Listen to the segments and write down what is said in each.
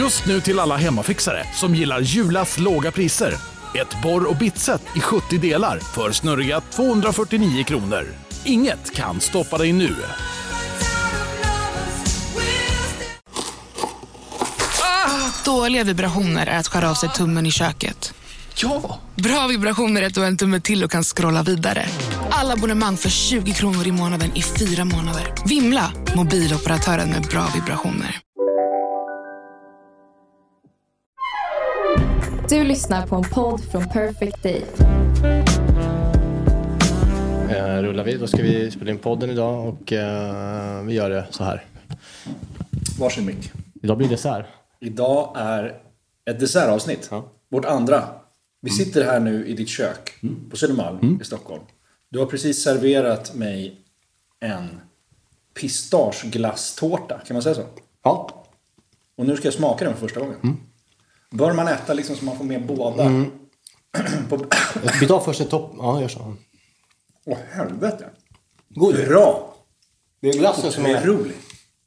Just nu till alla hemmafixare som gillar Julas låga priser. Ett borr och bitset i 70 delar för snurriga 249 kronor. Inget kan stoppa dig nu. Dåliga vibrationer är att skära av sig tummen i köket. Ja! Bra vibrationer är att du har en tumme till och kan scrolla vidare. Alla abonnemang för 20 kronor i månaden i fyra månader. Vimla! Mobiloperatören med bra vibrationer. Du lyssnar på en podd från Perfect Day. Eh, rullar vi. Då ska vi spela in podden idag och eh, vi gör det så här. Varsin mick. Idag blir det dessert. Idag är ett dessertavsnitt. Ja. Vårt andra. Vi sitter här nu i ditt kök på Södermalm i Stockholm. Du har precis serverat mig en pistageglasstårta. Kan man säga så? Ja. Och nu ska jag smaka den för första gången. Bör man äta liksom så man får med båda? på... Vi tar först en topp. Ja, gör så. Åh helvete. God. Bra. Det är glassen som är, Otrolig.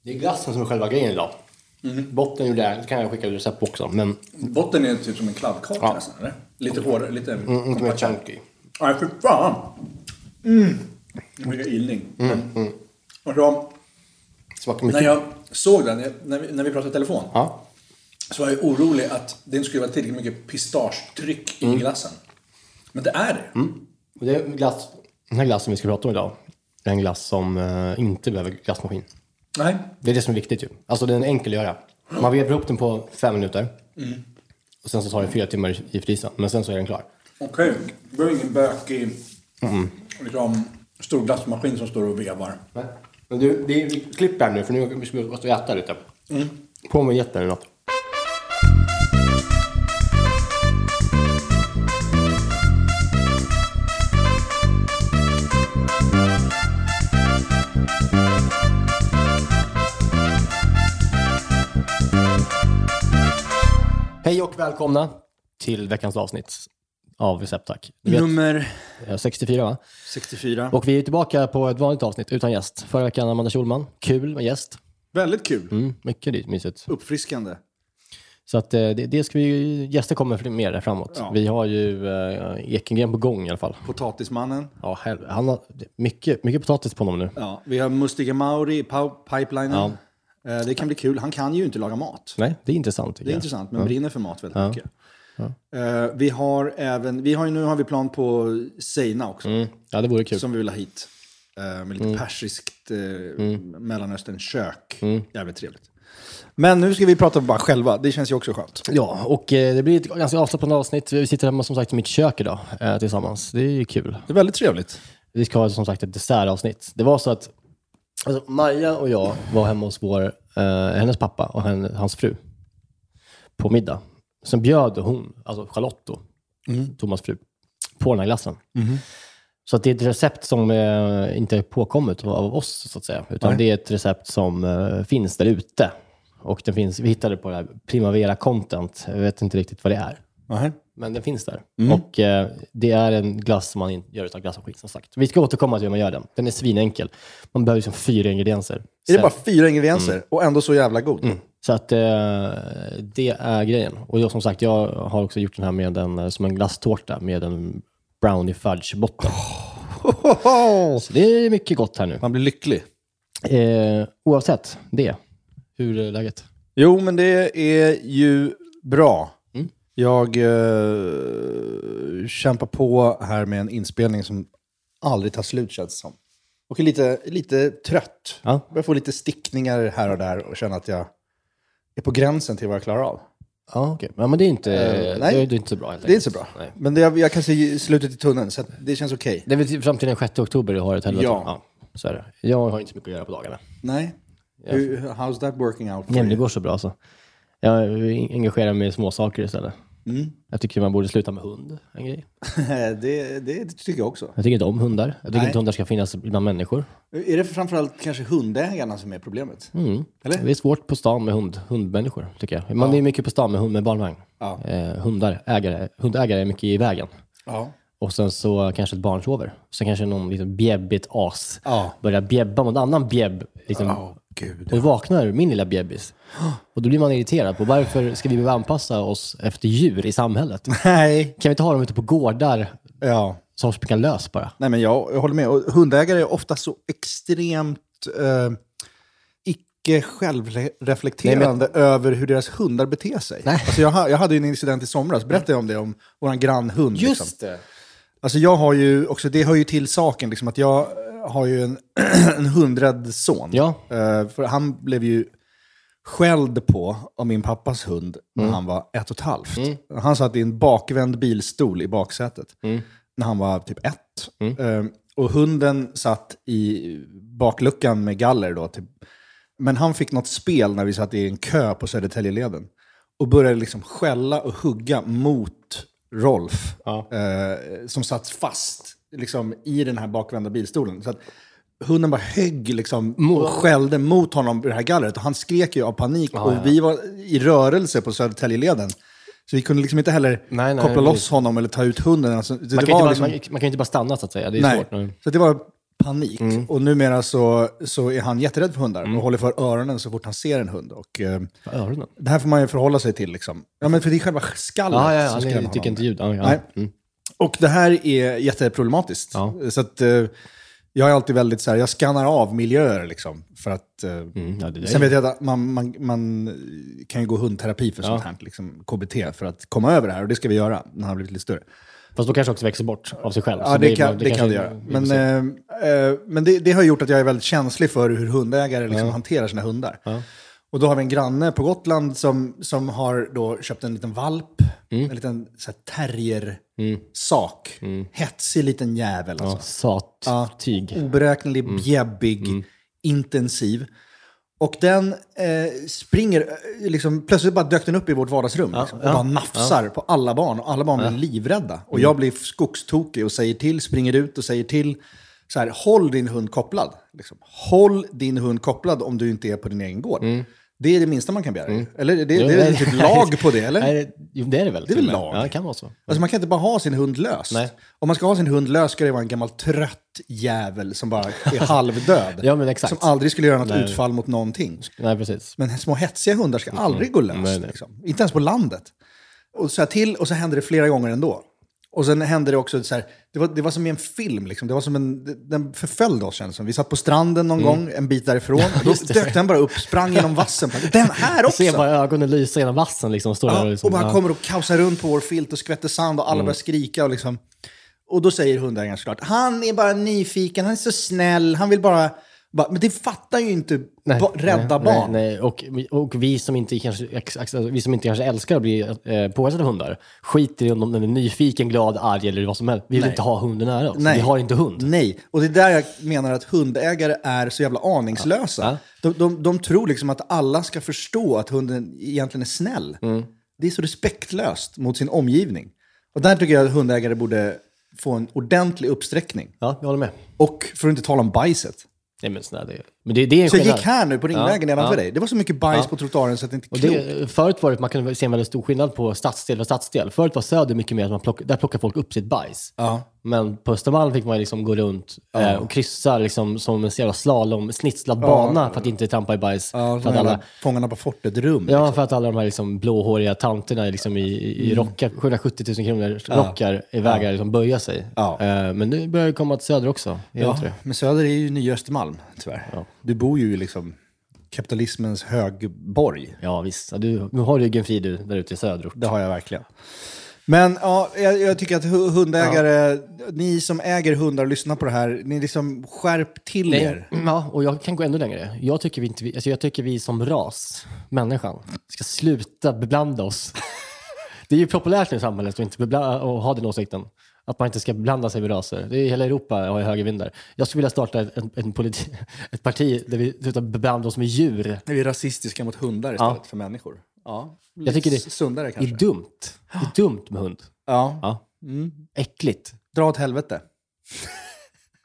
det är glassen som är själva grejen idag. Botten gjorde jag, kan jag skicka recept på också. Men Botten är typ som en kladdkaka Ja. nästan, eller? Lite hårdare, lite... mm, inte mer chunky. Nej, för fan! Mm. Vilken illning. Mm, Alltså, Smakar när mycket. jag såg den, när vi, när vi pratade i telefon, Ja. Så var jag orolig att det inte skulle vara tillräckligt mycket pistagetryck Mm. i glassen. Men det är det. Och det är glass, den här glassen vi ska prata om idag. är en glass som eh, inte behöver glassmaskin. Nej. Det är det som är viktigt ju. Alltså den är enkel att göra. Man vevar ihop den på fem minuter. Och sen så tar det fyra timmar i- i frysen. Men sen så är den klar. Okej. Det var ingen bökig Mm. liksom, stor glassmaskin som står och vevar. Nej. Men du, vi, vi klipper här nu för nu ska vi gå och äta lite. På med jätten eller något. Hej och välkomna till veckans avsnitt av Recept Tack. Du vet, Nummer eh, 64 va? 64. Och vi är tillbaka på ett vanligt avsnitt utan gäst. Förra veckan Amanda Schulman. Kul med gäst. Väldigt kul. Mm, mycket mysigt. Uppfriskande. Så att, eh, det, det ska vi, gäster kommer för mer framåt. Ja. Vi har ju eh, Ekengren på gång i alla fall. Potatismannen. Ja, hel- han har mycket, mycket potatis på honom nu. Ja, vi har Mustiga Mauri i pipelinen. Eh, Det kan bli kul. Han kan ju inte laga mat. Nej, det är intressant. Det är jag. intressant, men brinner för mat väldigt mycket. Eh, vi har även, vi har ju, nu har vi plan på Seina också, Mm. Ja, det vore kul. som vi vill ha hit. Eh, med Mm. lite persiskt eh, Mellanöstern-kök. Jävligt trevligt. Men nu ska vi prata bara själva, det känns ju också skönt. Ja, och eh, det blir ett ganska avslappnat avsnitt. Vi sitter hemma som sagt i mitt kök idag eh, tillsammans. Det är ju kul. Det är väldigt trevligt. Vi ska ha som sagt ett dessertavsnitt. Det var så att alltså, Maja och jag var hemma hos vår, eh, hennes pappa och henne, hans fru på middag. Sen bjöd hon, alltså Charlotte då, Thomas fru, på den här glassen. Så att det är ett recept som eh, inte är påkommet av oss, så att säga. Utan det är ett recept som eh, finns där ute. Och den finns, vi hittade på det här Primavera Content. Jag vet inte riktigt vad det är. Men den finns där. Och eh, det är en glass som man gör av glassmaskin som sagt. Vi ska återkomma till hur man gör den. Den är svinenkel. Man behöver liksom fyra ingredienser. Är det bara fyra ingredienser och ändå så jävla god? Så att eh, det är grejen. Och jag, som sagt, jag har också gjort den här med en, eh, som en glasstårta med en brownie fudge botten. Så det är mycket gott här nu. Man blir lycklig. Eh, oavsett det, hur är läget? Jo, men det är ju bra. Mm. Jag eh, kämpar på här med en inspelning som aldrig tar slut känns det som. Och är lite, lite trött. Ja. Börjar få lite stickningar här och där och känner att jag är på gränsen till vad jag klarar av. Ja, okej. Ja, men det är inte, Eh, nej. det är inte så bra. Helt Det är inte så enkelt. bra. Nej. Men det, jag kan se slutet i tunneln, så att det känns okej. Det är väl till- fram till den 6 oktober du har ett helvete? Ja. Så är det. Jag har inte så mycket att göra på dagarna. Nej. Hur, how's that working out? Nej, men det går så bra alltså. Jag engagerar mig i små saker istället. Mm. Jag tycker man borde sluta med hund. En grej. det, det tycker jag också. Jag tycker inte om hundar. Jag tycker Nej. inte hundar ska finnas bland människor. Är det framförallt kanske hundägarna som är problemet? Mm. Eller? Det är svårt på stan med hund, hundmänniskor, tycker jag. Man är mycket på stan med hund med barnvagn. Ja. Eh, hundar, ägare, hundägare är mycket i vägen. Ja. Och sen så kanske ett barn sover. Sen kanske någon liten bjäbbigt as Ja. börjar bjäbba mot en annan bjäbb liksom, gud. Och då vaknar min lilla bebis. Och då blir man irriterad på varför ska vi behöva anpassa oss efter djur i samhället? Nej. Kan vi inte ha dem ute på gårdar Ja. som springer lös bara? Nej, men jag, jag håller med. Och hundägare är ofta så extremt eh, icke självreflekterande över hur deras hundar beter sig. Nej. Alltså jag, jag hade ju en incident i somras, berättade jag om det, om vår grannhund. liksom. det! Alltså jag har ju också, det hör ju till saken, liksom, att jag har ju en, en hundrädd son. Ja. Eh, för han blev ju skälld på av min pappas hund när Mm. han var ett och ett halvt. Han satt i en bakvänd bilstol i baksätet Mm. när han var typ ett. Eh, och hunden satt i bakluckan med galler då. Typ. Men han fick något spel när vi satt i en kö på Södertäljeleden. Och började liksom skälla och hugga mot Rolf. Ja. Eh, som satt fast liksom, i den här bakvända bilstolen. Så att hunden bara högg liksom, och skällde mot honom i det här gallret. Och han skrek ju av panik. och ja. vi var i rörelse på Södertäljeleden. Så vi kunde liksom inte heller Nej, nej, koppla precis. loss honom eller ta ut hunden. Alltså, det, Man, kan inte var bara, liksom, man, man kan inte bara stanna så att säga. Det är nej. svårt. Mm. Så det var panik. Och numera så, så är han jätterädd för hundar Mm. och håller för öronen så fort han ser en hund. Och, eh, Öronen? det här får man ju förhålla sig till. Liksom. Ja, men för det är själva skallet Ja, ja, ja som skrämmer är- tycker honom. inte ljud. Ja, ja. Nej. Mm. Och det här är jätteproblematiskt. Ja. Så att, eh, jag är alltid väldigt så här, jag skannar av miljöer liksom. För att, eh, Mm, ja, det där sen vet jag att man, man, man kan ju gå hundterapi för sånt här, liksom KBT, för att komma över det här. Och det ska vi göra när han har blivit lite större. Fast då kanske också växer bort av sig själv. Ja, Så det, kan det, kan det göra. vi får Men, se. eh, eh, men det, det har gjort att jag är väldigt känslig för hur hundägare liksom hanterar sina hundar. Och då har vi en granne på Gotland som, som har då köpt en liten valp, Mm. en liten så här, terrier-sak. Hetsig liten jävel. ja, Alltså. sattyg. Oberäknelig, Mm. bjäbbig, intensiv. Och den eh, springer, eh, liksom, plötsligt bara dök den upp i vårt vardagsrum. liksom, och ja, bara nafsar på alla barn. Och alla barn blir livrädda. Och Mm. jag blir skogstokig och säger till, springer ut och säger till. Så här, håll din hund kopplad. Liksom. Håll din hund kopplad om du inte är på din egen gård. Det är det minsta man kan begära. Eller det, det, Mm. Det är typ lag på det, eller? Nej, jo, det är det väl? Det är väl lag? Ja, det kan vara så. Alltså man kan inte bara ha sin hund lös. Nej. Om man ska ha sin hund lös ska det vara en gammal trött jävel som bara är halvdöd. Ja, men exakt. Som aldrig skulle göra något Nej. utfall mot någonting. Nej, precis. Men små hetsiga hundar ska aldrig gå lös. Nej. Liksom. Inte ens på landet. Och så här till, och så händer det flera gånger ändå. Och sen hände det också så här, det var, det var som i en film, liksom. det var som en, den förföljde oss kändes som. Vi satt på stranden någon gång, en bit därifrån, och då Mm. dök den bara upp, sprang genom vassen. Den här också! Se bara ögonen lysa genom vassen liksom. Står där och, Ja, liksom, och bara ja. Mm. kommer och kaosar runt på vår filt och skvätter sand och alla börjar skrika. Och, liksom. och då säger hundägaren såklart, han är bara nyfiken, han är så snäll, han vill bara... men det fattar ju inte Nej, ba- rädda nej, barn. Nej, nej. Och, och vi, som inte kanske, ex- vi som inte kanske älskar att bli eh, påhälsade av hundar, skiter i om den är nyfiken, glad, arg eller vad som helst. Vi vill inte ha hunden nära oss. Vi har inte hund. Nej, och det är där jag menar att hundägare är så jävla aningslösa. Ja. De, de, de tror liksom att alla ska förstå att hunden egentligen är snäll. Mm. Det är så respektlöst mot sin omgivning. Och där tycker jag att hundägare borde få en ordentlig uppsträckning. Ja, jag håller med. Och för att inte tala om bajset. Jag minns när det men det, det är en Så jag skillnad. gick här nu på ringvägen Ja, nedanför ja. dig. Det var så mycket bajs Ja. på trottoaren så att det inte är Och det, förut var det, man kunde se en väldigt stor skillnad på stadsdel och stadsdel. Förut var Söder mycket mer att man plock, där plockar folk upp sitt bajs. Ja. Men på Östermalm fick man liksom gå runt eh, och kryssa liksom som en jävla slalom, snitslad bana för att inte trampa i bajs. Ja, för, att alla, Fångarna på fortet-rum. ja, för att alla de här liksom blåhåriga tanterna liksom i, i, i rockar, 770 000 kronor rockar i vägar liksom böja sig. Ja. Eh, men nu börjar det komma till Söder också. Ja, men Söder är ju nya Östermalm, tyvärr. Du bor ju liksom kapitalismens högborg. Ja, visst. Ja, du, nu har du Jörgen Frid du, där ute i söder. Det har jag verkligen. Men ja, jag, jag tycker att hu- hundägare, ni som äger hundar och lyssnar på det här, ni liksom skärp till er. Nej, ja, och jag kan gå ännu längre. Jag tycker vi, inte, alltså jag tycker vi som ras, människan, ska sluta beblanda oss. Det är ju populärt nu i samhället att inte bebla- att ha den åsikten. Att man inte ska blanda sig med raser. Det är hela Europa har ju högervindar. Jag skulle vilja starta en, en politi- ett parti där vi slutar beblanda oss med djur. Vi är rasistiska mot hundar istället Ja. för människor. Ja, Jag tycker det Sundare Det är kanske. dumt. Det är dumt med hund. Ja. Ja. Äckligt. Dra åt helvete.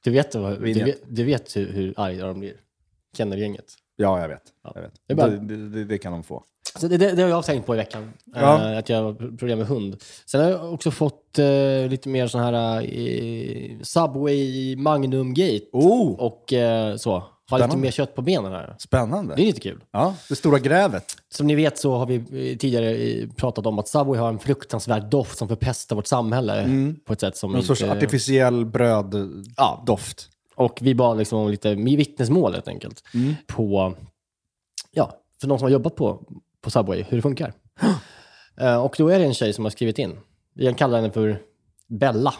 Du vet, vad- du vet, du vet hur, hur arga de blir. Kennelgänget. Ja, jag vet. Jag vet. Det bara- det, det, det kan de få. Så det, det, det har jag tänkt på i veckan, Ja. eh, att jag har problem med hund. Sen har jag också fått eh, lite mer sån här eh, Subway Magnum Gate Oh! och eh, så. Ha lite mer kött på benen här. Spännande. Det är lite kul. Ja, det stora grävet. Som ni vet så har vi eh, tidigare eh, pratat om att Subway har en fruktansvärd doft som förpestar vårt samhälle på ett sätt som Någon sorts inte... artificiell bröddoft. Och vi bad liksom om lite vittnesmål helt enkelt. På, ja, för någon som har jobbat på, på Subway, hur det funkar. Eh, och då är det en tjej som har skrivit in. Vi kan kalla henne för Bella.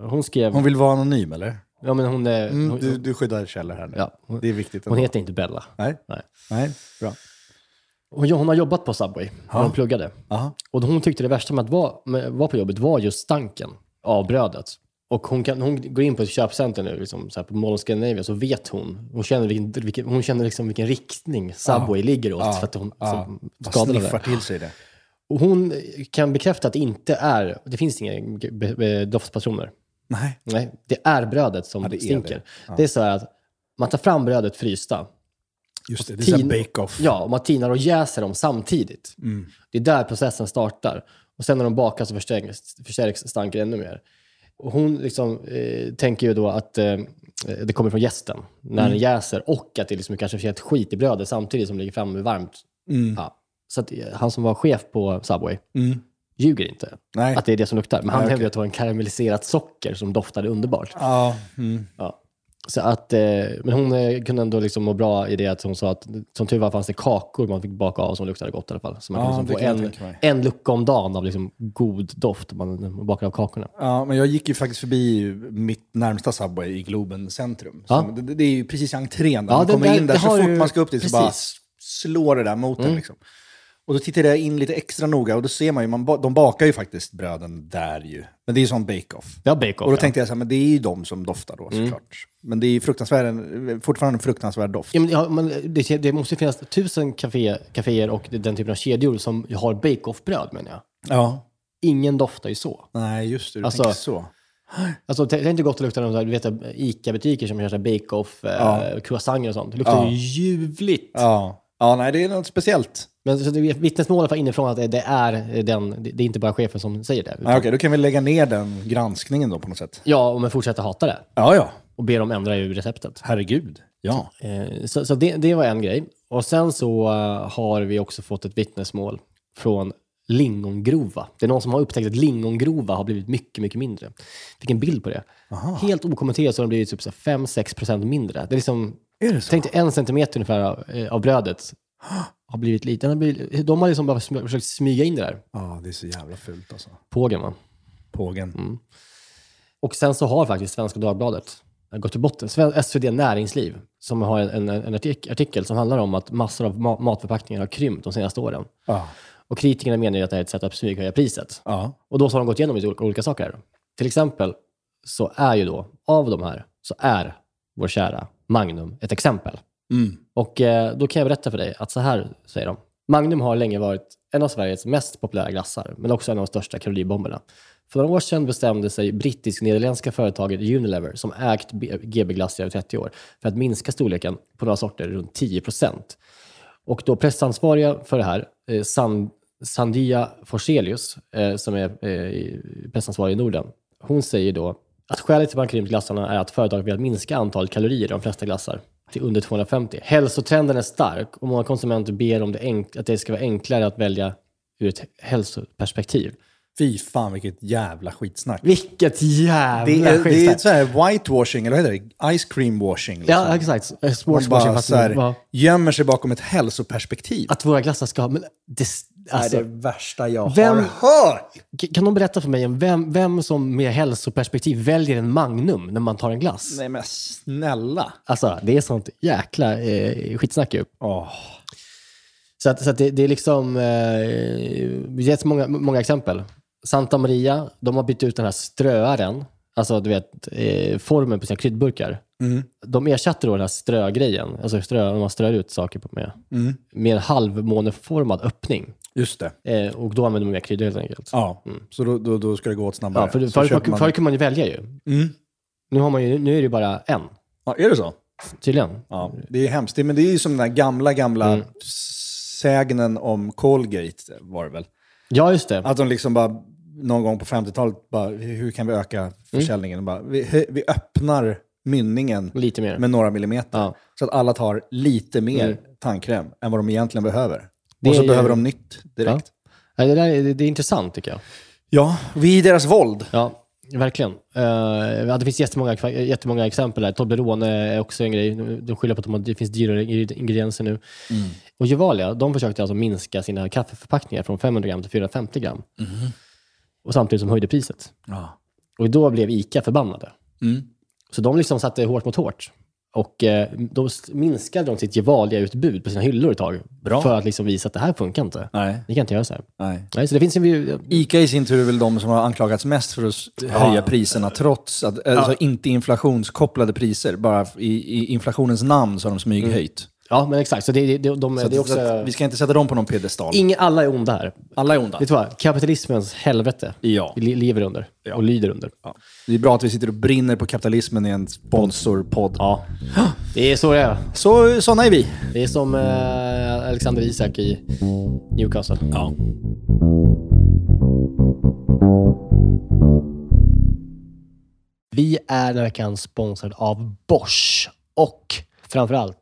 Hon skrev... Hon vill vara anonym, eller? ja, men hon, är, Mm, hon, du, du skyddar källor här nu. ja, hon, Det är viktigt. hon heter inte Bella. Nej. Nej. Nej, bra. Hon, hon har jobbat på Subway när hon pluggade. Aha. Och hon tyckte det värsta med att vara, med, vara på jobbet var just stanken av brödet. Och hon, kan, hon går in på ett köpcenter nu, liksom, så här på Mall of Scandinavia, så vet hon. Hon känner, vilken, vilken, hon känner liksom vilken riktning Subway ligger åt. För att hon Ja. så, Bara skadad av sniffar till sig det. Och hon kan bekräfta att det inte är, det finns inga be- be- doftpatroner. Nej. Nej, det är brödet som Ja, det är stinker. det. Det. är så här att man tar fram brödet frysta. Just det, det är bake-off. Ja, och man tinar och jäser dem samtidigt. Mm. Det är där processen startar. Och sen när de bakas så förstärks, förstärks stanken ännu mer. Och hon liksom, eh, tänker ju då att eh, det kommer från gästen när Mm. den jäser och att det liksom kanske finns ett skit i brödet samtidigt som det ligger framme varmt. Mm. Ja. Så att, eh, han som var chef på Subway Mm. ljuger inte. Nej. Att det är det som luktar. Men han Nej, hävdade okej. att det var en karamelliserat socker som doftade underbart. Ja. Mm. Ja. Så att, eh, men hon eh, kunde ändå liksom må bra i det att hon sa att som tur var fanns det kakor man fick baka av som luktade gott i alla fall. Så man Ja, kunde liksom få en, en lucka om dagen av liksom god doft man, man bakar av kakorna. Ja, men jag gick ju faktiskt förbi mitt närmsta Subway i Globen centrum. Ja. Det, det är ju precis i entrén där Ja, man kommer in där. Så fort du- man ska upp dit så bara precis. slår det där mot en. Liksom. Och då tittade jag in lite extra noga och då ser man ju, man, de bakar ju faktiskt bröden där ju. Men det är ju sån bake-off. Ja, bake-off. Och då ja. tänkte jag så här, men det är ju de som doftar då såklart. Men det är ju fruktansvärd, fortfarande en fruktansvärd doft. Ja, men, ja, men det, det måste finnas tusen kafé, kaféer och den typen av kedjor som har bake-off-bröd menar jag. Ja. Ingen doftar ju så. Nej, just det. Du Alltså- tänker så. Alltså, det är inte gott att lukta de ICA-butiker som här bake-off, eh, Ja. croissanter och sånt. Det luktar Ja. ju ljuvligt. Ja. Ja, nej det är något speciellt. Men så det är vittnesmålet var inifrån att det är, den, det är inte bara chefen som säger det. Utan, Ja, Okej, då kan vi lägga ner den granskningen då på något sätt. Ja, och men fortsätter hata det. Ja, ja. Och ber dem ändra i receptet. Herregud. Ja. Eh, Så, så det, det var en grej. Och sen så eh, har vi också fått ett vittnesmål från lingongrova. Det är någon som har upptäckt att lingongrova har blivit mycket, mycket mindre. Fick en bild på det. Helt okommenterat så har de blivit typ 5-6% mindre. Det är liksom, Är det så? tänk dig en centimeter ungefär av, eh, av brödet har blivit liten. De har, blivit, de har liksom bara sm- försökt smyga in det där. Ja, det är så jävla fult alltså. Pågen va? Pågen. Och sen så har faktiskt Svenska Dagbladet gått till botten. SvD Näringsliv, som har en, en, en artik- artikel som handlar om att massor av ma- matförpackningar har krympt de senaste åren. Ja. Och kritikerna menar ju att det är ett sätt att smyghöja priset. Ja. Och då så har de gått igenom lite olika, olika saker. här. Till exempel så är ju då, av de här, så är vår kära Magnum ett exempel. Mm. Och eh, då kan jag berätta för dig att så här säger de. Magnum har länge varit en av Sveriges mest populära glassar, men också en av de största kaloribomberna. För några år sedan bestämde sig brittisk-nederländska företaget Unilever, som ägt GB Glass i över 30 år, för att minska storleken på några sorter runt 10 procent. Och då pressansvariga för det här, eh, San, Sandia Forselius, eh, som är eh, pressansvarig i Norden, hon säger då att skälet till glassarna är att företaget vill minska antalet kalorier i de flesta glassar till under 250. Hälsotrenden är stark och många konsumenter ber om det att det ska vara enklare att välja ur ett hälsoperspektiv. Fy fan vilket jävla skitsnack. Vilket jävla Det är, det är skitsnack. så här whitewashing, eller vad heter det? Ice cream washing. Liksom. Ja, exakt. Eh, Man Sportswashing. bara fast så här, gömmer sig bakom ett hälsoperspektiv. Att våra glassar ska... Men det, alltså, det är det värsta jag Vem- har hört. Kan de berätta för mig vem, vem som med hälsoperspektiv väljer en Magnum när man tar en glass? Nej men snälla. Alltså, det är sånt jäkla eh, skitsnack ju. Åh. Så, att, så att det, det är liksom... Eh, har många, många exempel. Santa Maria, de har bytt ut den här ströaren, alltså du vet, eh, formen på sina kryddburkar. Mm. De ersatte då den här strögrejen, alltså strö, man strör ut saker på med, Mm. med en halvmåneformad öppning. Just det. Eh, och då använder man mer kryddor helt enkelt. Ja, så då, då, då ska det gå åt snabbare. Ja, för, köper man... kunde man ju välja ju. Mm. Nu, har man ju, nu är det ju bara en, Ja, är det så? tydligen. Ja, det är hemskt. Men det är ju som den där gamla, gamla Mm. sägnen om Colgate var det väl? Ja, just det. Att de liksom bara någon gång på 50-talet bara, hur kan vi öka försäljningen? Bara, vi, vi öppnar mynningen Lite mer. med några millimeter. Ja. Så att alla tar lite mer Mm. tandkräm än vad de egentligen behöver. Det och så är- behöver de nytt direkt. Ja, det, där, är- det, är intressant tycker jag. Ja, vi är deras våld. Ja, verkligen. Uh, det finns jättemånga, jättemånga exempel där. Toblerone är också en grej. De skyller på att de det finns dyrare ingredienser nu. Och Gevalia, de försökte alltså minska sina kaffeförpackningar från 500 gram till 450 gram. Och samtidigt som höjde priset. Ja. Och då blev ICA förbannade. Mm. Så de liksom satte hårt mot hårt. Och eh, då minskade de sitt Gevalia-utbud på sina hyllor ett tag. Bra. För att liksom visa att det här funkar inte. Nej. Ni kan inte göra så här. Nej. Nej, så det finns ju... Ica i sin tur är väl de som har anklagats mest för att höja priserna trots att, alltså inte inflationskopplade priser. Bara i, i inflationens namn så har de smyghöjt. Ja, men exakt. Så det, det, de, de, Så det är så också... att vi ska inte sätta dem på någon piedestal. Alla är onda här. Alla är onda. Vet du vad? Kapitalismens helvete. Ja. Vi le- lever under. Och lyder under. Ja. Det är bra att vi sitter och brinner på kapitalismen i en sponsorpodd. Ja. Det är så det är. Så, såna är vi. Det är som eh, Alexander Isak i Newcastle. Ja. Vi är den här veckan sponsrade av Bosch och framförallt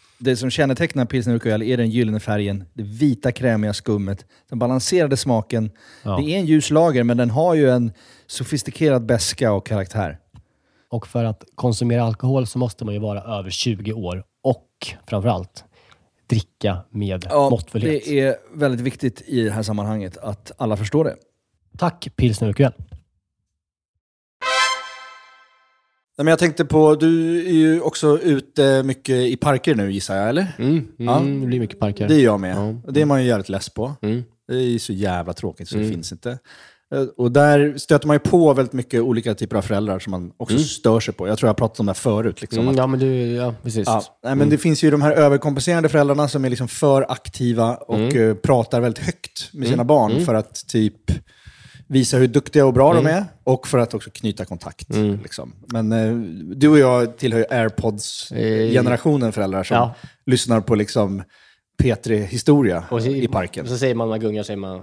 Det som kännetecknar pilsner Urquell är den gyllene färgen, det vita krämiga skummet, den balanserade smaken. Ja. Det är en ljus lager, men den har ju en sofistikerad beska och karaktär. Och för att konsumera alkohol så måste man ju vara över 20 år och framförallt dricka med måttfullhet. det är väldigt viktigt i det här sammanhanget att alla förstår det. Tack Pilsner Urquell. Nej, men jag tänkte på, du är ju också ute mycket i parker nu gissar jag, eller? Mm, Ja. mm, Det blir mycket parker. Det är jag med. Ja. Och Det är man ju jävligt less på. Mm. Det är så jävla tråkigt så det finns inte. Eh, Och där stöter man ju på väldigt mycket olika typer av föräldrar som man också stör sig på. Jag tror jag har pratat om det här förut. Liksom, Mm, att- ja, men du, ja, precis. Ja, nej, men Det finns ju de här överkompenserande föräldrarna som är liksom för aktiva och eh, pratar väldigt högt med sina barn för att typ visa hur duktiga och bra de är och för att också knyta kontakt. Liksom. Men eh, du och jag tillhör ju airpods-generationen föräldrar som Ja. lyssnar på liksom P3-historia Och så- i parken. Och så säger man, man gungar, säger man...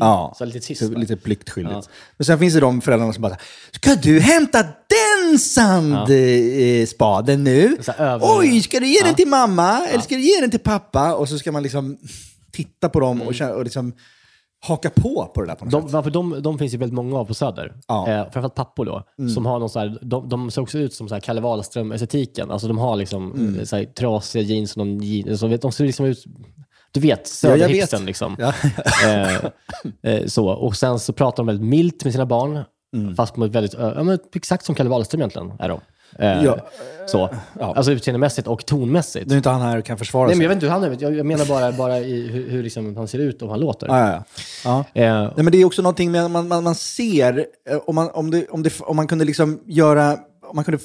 Ja, Så lite tyst. lite pliktskyldigt. Ja. Men sen finns det de föräldrarna som bara Ska du hämta den sandspaden nu? Så här över- Oj, ska du ge den Ja. till mamma? Eller ska du ge den till pappa? Och så ska man liksom titta på dem och, känna, och liksom haka på på det där på något De, sätt. varför de, de finns ju väldigt många av på Söder. Ja. Eh, framförallt pappor då. Som har någon så här, de, de ser också ut som så här Kalle Wahlström-estetiken. Alltså de har liksom Mm. så här, trasiga jeans och någon jeans. Så vet, de ser liksom ut... Du vet, Ja, jag Söderhipsten vet. liksom. Ja. eh, eh, så. Och sen så pratar de väldigt milt med sina barn. Mm. Fast på ett väldigt, ja, men exakt som Kalle Wahlström egentligen är de. Eh, Ja. Så. Alltså utseendemässigt och tonmässigt. Nu är inte han här och kan försvara Nej, men sig. jag vet inte hur han är. Jag, menar bara, bara i hur, hur liksom han ser ut och hur han låter. Ja, ja, ja. ja. Eh, Nej, men det är också någonting med, man, man, man ser, eh, om man, om, det, om, det, om man kunde liksom göra, om man kunde,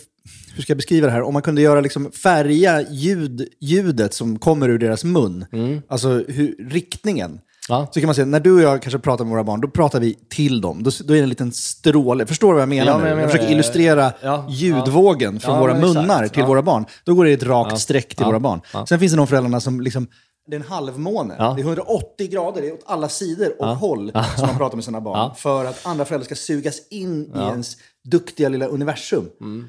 hur ska jag beskriva det här? Om man kunde göra liksom färga ljud, ljudet som kommer ur deras mun, alltså hur, riktningen. Ja. Så kan man säga, när du och jag kanske pratar med våra barn, då pratar vi till dem. Då, då är det en liten stråle. Förstår du vad jag menar Ja, men jag Jag, menar försöker det. illustrera Ja, ljudvågen från Ja, våra munnar till Ja. våra barn. Då går det ett rakt Ja. streck till Ja. våra barn. Ja. Sen finns det de föräldrarna som liksom, det är en halvmåne. Ja. Det är 180 grader, det är åt alla sidor och håll som man pratar med sina barn. Ja. För att andra föräldrar ska sugas in i ens duktiga lilla universum. Mm.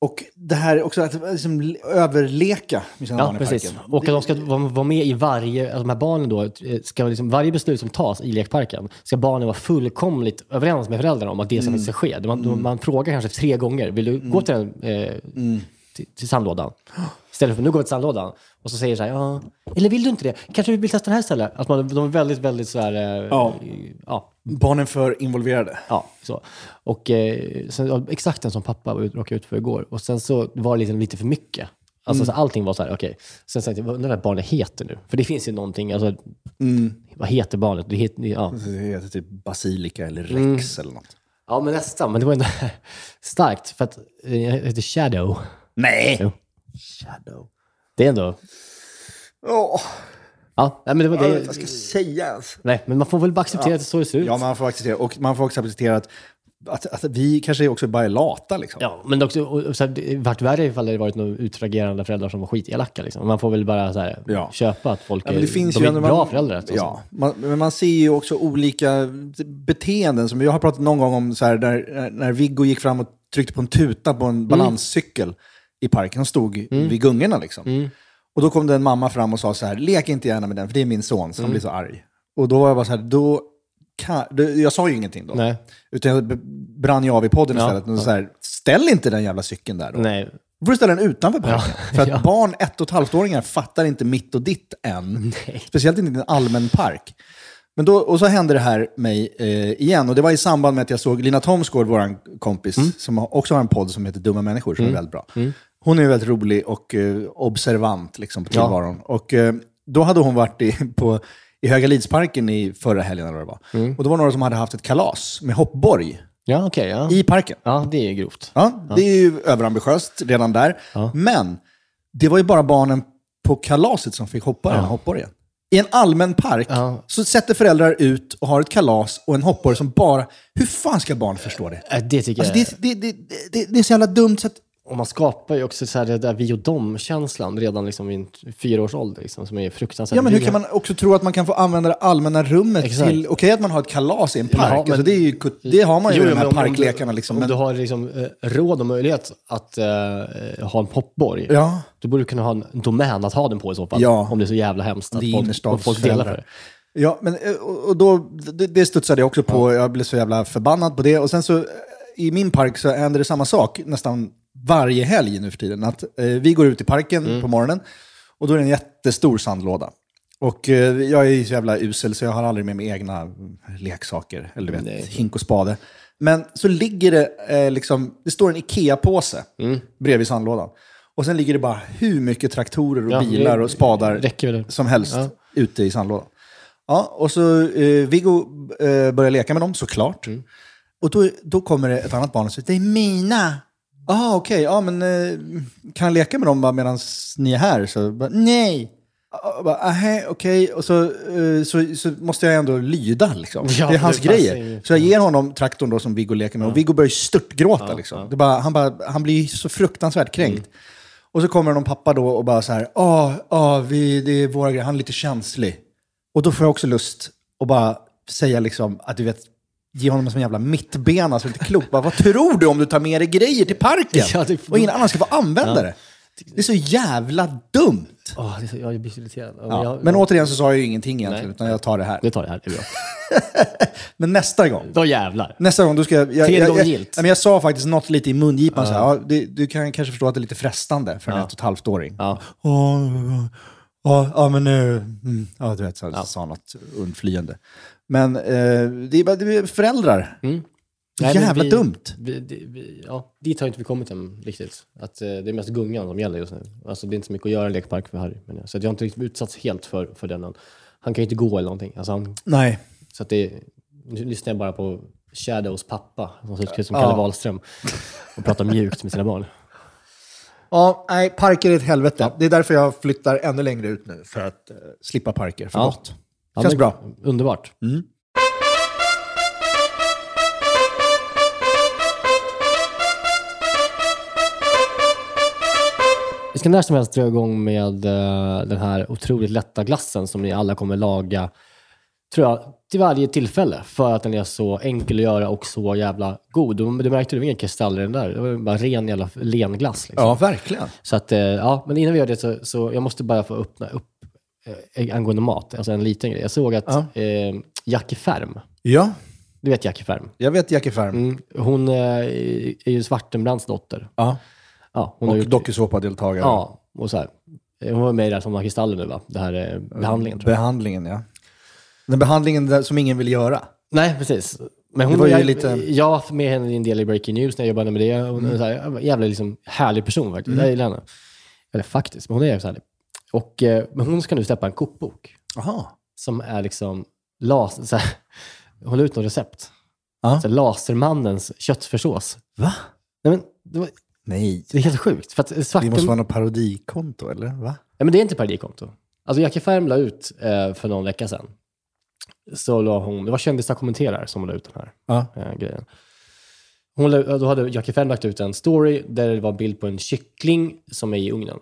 Och det här också att liksom, överleka med sina Ja, barn i precis. parken. Och att de ska vara med i varje, alltså de här barnen då, eh, ska liksom, varje beslut som tas i lekparken, ska barnen vara fullkomligt överens med föräldrarna om att det Mm. ska ske. Man, man frågar kanske tre gånger, vill du gå till, den, eh, Mm. till, till sandlådan? Istället för, nu går vi till sandlådan. Och så säger så här, ja, eller vill du inte det? Kanske vi vill testa det här istället? Att man, de är väldigt, väldigt så här, eh, Ja. ja, Barnen för involverade. Ja, så. Och eh, sen, ja, exakt den som pappa var ut- råkade ut för igår. Och sen så var det liksom lite för mycket. Alltså så allting var så här, okej. Sen tänkte jag, vad undrar vad barnet heter nu? För det finns ju någonting, alltså, vad heter barnet? Det heter, ja. Det heter typ basilika eller rex Mm. eller något. ja, men nästan. Men det var ändå starkt, för att eh, jag heter Shadow. Nej! Jo. Shadow. Det är ändå... Åh, Ja, men det var det. vad ska jag säga ens? Nej, men man får väl bara acceptera att det är så det ser ut. Ja, man får acceptera. Och man får också acceptera att att, att vi kanske också bara är lata liksom. Ja, men också, och, och, så här, det vart värre ifall det varit några utfragerande föräldrar som var skitelaka. Liksom. Man får väl bara så här, Ja. köpa att folk Ja, men det är, finns de ju är bra man, föräldrar. Alltså. Ja, man, men man ser ju också olika beteenden. Som jag har pratat någon gång om så här, när, när Viggo gick fram och tryckte på en tuta på en Mm. I parken. Han stod vid gungorna liksom. Mm. Och då kom det en mamma fram och sa så här, lek inte gärna med den, för det är min son, Mm. så han blir så arg. Och då var jag bara så här, då kan, då, jag sa ju ingenting då. Nej. Utan jag brann ju av i podden Ja, istället. Och så här, ställ inte den jävla cykeln där då. Nej. Du får ställa den utanför parken. För att Ja. barn, ett och ett halvt-åringar, fattar inte mitt och ditt än. Speciellt inte i en allmän park. Men då, och så hände det här mig eh, igen. Och det var i samband med att jag såg Lina Thomsgård, vår kompis, Mm. som också har en podd som heter Dumma människor, som är väldigt bra. Hon är ju väldigt rolig och eh, observant liksom, på Ja. tillvaron. Och eh, då hade hon varit i, på, i Höga Lidsparken i förra helgen, eller vad det var. Mm. Och då var det några som hade haft ett kalas med hoppborg Ja, okej. ja. i parken. ja, det är grovt. Ja, det är ju överambitiöst redan där. Men det var ju bara barnen på kalaset som fick hoppa den här hoppborgen. I en allmän park Ja. så sätter föräldrar ut och har ett kalas och en hoppborg som bara... Hur fan ska barn förstå det? Äh, Det tycker Alltså jag. det, det, det, det, det är så jävla dumt så att... Och man skapar ju också så här, det där vi och dem-känslan redan liksom vid en fyra års ålder, liksom, som är fruktansvärt. Ja, men hur kan man också tro att man kan få använda det allmänna rummet Exakt. till... Okej att man har ett kalas i en Ja, park, men- alltså det, är ju, det har man ju Jo, i de här om- parklekarna. Liksom, Om men, du har liksom, eh, råd och möjlighet att eh, ha en hoppborg, Ja. då borde du kunna ha en domän att ha den på i så fall. Ja. Om det är så jävla hemskt att folk, folk delar för det. Ja, men eh, och då, det, det studsade jag också på. Jag blev så jävla förbannad på det. Och sen så i min park så händer det samma sak nästan varje helg nu för tiden. Att eh, vi går ut i parken Mm. på morgonen och då är det en jättestor sandlåda. Och eh, jag är ju så jävla usel så jag har aldrig med mig egna mm, leksaker. Eller du vet, Nej. hink och spade. Men så ligger det eh, liksom, det står en Ikea-påse Mm. bredvid sandlådan. Och sen ligger det bara hur mycket traktorer och Ja, bilar och spadar som helst Ja. ute i sandlådan. Ja, och så eh, Viggo eh, börjar leka med dem såklart. Mm. Och då, då kommer det ett annat barn och säger det är mina. Ah, okej, ja men eh, kan jag leka med dem bara medan ni är här? Så, bara, Nej. Ah, bara, "Ahä, Okej, och så, eh, så, så måste jag ändå lyda. Liksom. Ja, det är hans det grejer. ju. Så jag ger honom traktorn då som Viggo leker med och Viggo börjar störtgråta. liksom. Det är bara, han, bara, han blir så fruktansvärt kränkt. Mm. Och så kommer någon pappa då och bara så här, ja, ah, vi, det är våra grejer, han är lite känslig. Och då får jag också lust att bara säga liksom att du vet, ge honom en sån jävla mittbena så det är inte klokt. Vad tror du om du tar med dig grejer till parken? Ja, det- Och ingen annan ska få använda det. Det är så jävla dumt. Är så, jag blir så irriterad. Ja, Ja, jag, men återigen så sa jag ju ingenting egentligen, Nej. utan jag tar det här. Det tar det här, det är bra. Men nästa gång, Då jävlar. Nästa gång, då ska jag... jag, Tredje jag, gången jag, gillt. jag, jag sa faktiskt något lite i mungipan. Så här, ja, det, du kan kanske förstå att det är lite frestande för en ett och ett halvt-åring. Ja. Ja, ja, ja, men nu... Mm, ja, du vet, så ja. sa något undflyende. Men eh, det, är bara, det är föräldrar. Mm. Nej, Jävla vi- dumt. Vi, det- vi, ja, dit har inte vi kommit än riktigt. Att, eh, det är mest gungan som gäller just nu. Alltså, det är inte så mycket att göra i en lekpark för Harry. Men, så att jag har inte riktigt utsatts helt för, för den än. Han kan ju inte gå eller någonting. Alltså, han, Nej. så att det, nu lyssnar jag bara på Shadows pappa, som ser ut som Ja. Kalle Wahlström, och pratar mjukt med sina barn. Ja, nej, parker är ett helvete. Det är därför jag flyttar ännu längre ut nu, för att eh, slippa parker för Ja. gott. Ja, Känns bra. Mm. Underbart. Vi ska när som helst dra igång med eh, den här otroligt lätta glassen som ni alla kommer laga, tror jag, till varje tillfälle. För att den är så enkel att göra och så jävla god. Du, du märkte, det var inga kristaller i den där. Det var bara ren jävla lenglass. Liksom. Ja, verkligen. Så att, eh, ja, men innan vi gör det så, så jag måste bara få öppna upp eh, angående mat, alltså en liten grej. Jag såg att Ja. eh, Jackie Färm, Ja, du vet Jackie Färm? jag vet Jackie Färm. Mm, hon eh, är ju Svartenbrandts dotter. Ja. Ja, hon har Och gjort, dokusåpadeltagare. Ja, och så här. Eh, Hon var med i det här som har kristaller nu va? Det här eh, behandlingen tror jag. Behandlingen, ja. Den behandlingen där, som ingen vill göra. Nej, precis. Men hon Det var ju jag, lite- Jag var med henne i en del i Breaking News när jag jobbade med det. Hon är så här, jävla liksom, härlig person faktiskt. Jag gillar henne. Eller faktiskt, men hon är så härlig. Och, eh, men hon ska nu släppa en kokbok Jaha. som är liksom las, så här, hon la ut något recept. Ja. Så här, lasermannens köttfärssås. Va? Nej, men det, var, Nej. det är helt sjukt. För att Det svarten, måste vara något parodikonto, eller? Va? Nej, men det är inte parodikonto. Alltså Jackie Färm la ut eh, för någon vecka sedan. Så la hon, det var kändisar kommenterar som la ut den här Ja. eh, grejen. Hon, la- då hade Jackie Fem lagt ut en story där det var en bild på en kyckling som är i ugnen.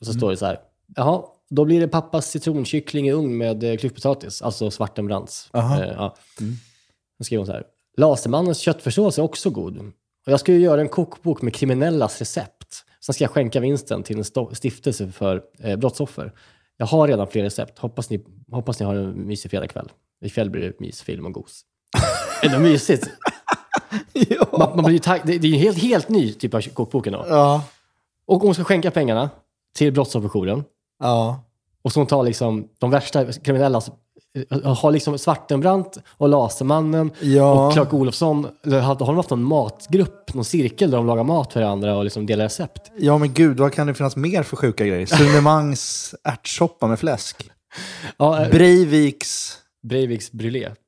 Och så står det så här, jaha, då blir det pappas citronkyckling i ugn med eh, klyftpotatis, alltså svartenbrands. Eh, ja. Då skrev hon så här, Lasermannens köttfärssås är också god. Och jag ska ju göra en kokbok med kriminellas recept. Sen ska jag skänka vinsten till en stiftelse för eh, brottsoffer. Jag har redan fler recept. Hoppas ni, hoppas ni har en mysig fredagkväll. Ikväll blir det mys, film och gos. är det mysigt? Man, man blir tag- det, det är ju en helt, helt ny typ av kokboken då. Ja. Och hon ska skänka pengarna till brottsofferjouren. Ja. Och så hon tar liksom de värsta kriminella, har liksom Svartenbrandt och Lasermannen Ja. och Clark Olofsson, eller har de haft någon matgrupp, någon cirkel där de lagar mat för varandra och liksom delar recept? Ja, men gud, vad kan det finnas mer för sjuka grejer? Sunemangs ärtsoppa med fläsk. Ja, eh, Breiviks... Breiviks brûlé.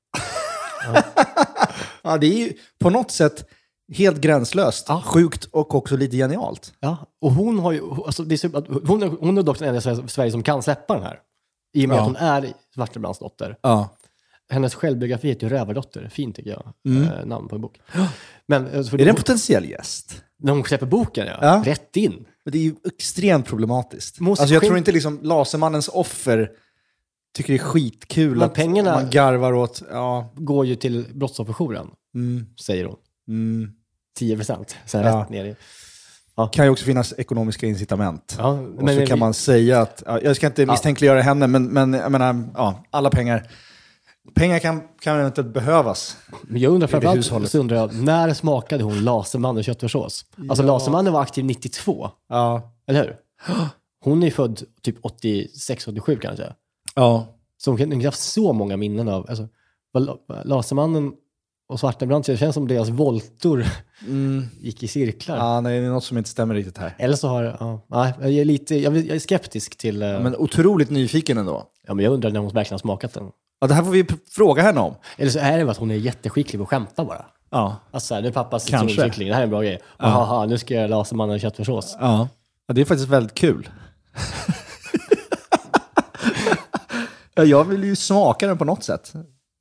Ja, det är ju på något sätt helt gränslöst. Ja. Sjukt och också lite genialt. Ja, och hon har ju, alltså det är att hon, är- hon är dock den enda i Sverige- som kan släppa den här. I och med Ja. att hon är Svartenbrandts dotter. Ja. Hennes självbiografi heter ju Rövardotter. Fint tycker jag. Eh, namn på en bok. Men eh, Är det en potentiell gäst? när hon släpper boken, ja. Ja. Rätt in. Men det är ju extremt problematiskt. Måste Alltså jag tror inte liksom Lasermannens offer tycker det är skitkul Men att pengarna- man garvar åt... Ja. Går ju till brottsofferjouren, Mm, säger hon. Mm. 10 procent. Sen Ja. rätt ner i... kan ju också finnas ekonomiska incitament. Ja, och så kan man säga att, ja, jag ska inte misstänkliggöra henne, men, men jag menar, ja, alla pengar, pengar kan, kan eventuellt behövas. Men jag undrar framförallt, så undrar jag, när smakade hon Lasermannen köttfärssås? Alltså Lasermannen var aktiv 92, Ja. eller hur? Hon är född typ 86, 87 kanske. Ja. Så hon kan inte haft så många minnen av, alltså, Lasermannen och Svartenbrandt, det känns som deras voltor gick i cirklar. ja, nej, det är något som inte stämmer riktigt här. Eller så har, ja, jag är lite, jag är skeptisk till, ja, men, Men otroligt nyfiken ändå. ja, men jag undrar när hon verkligen har smakat den. Ja, det här får vi fråga henne om. Eller så är det bara att hon är jätteskicklig på att skämta bara. Ja. Alltså så nu är pappas citronkyckling, det här är en bra grej. Jaha, nu ska jag göra Lasermannen köttfärssås. Ja. ja, det är faktiskt väldigt kul. ja, jag vill ju smaka den på något sätt.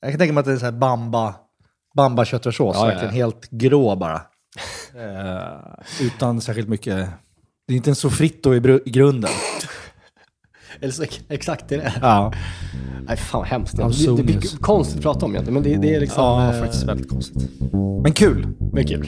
Jag kan tänka mig att det är så här bamba, bamba köttfärssås, Ja, verkligen ja. helt grå bara. Eh, utan särskilt mycket... Det är inte en sofrito i, i grunden. Eller så, exakt det är det. Ja, Nej, fan vad hemskt. Det, det, blir konstigt att prata om egentligen, men det, det är liksom... ja eh, faktiskt väldigt konstigt. Men kul. Men kul.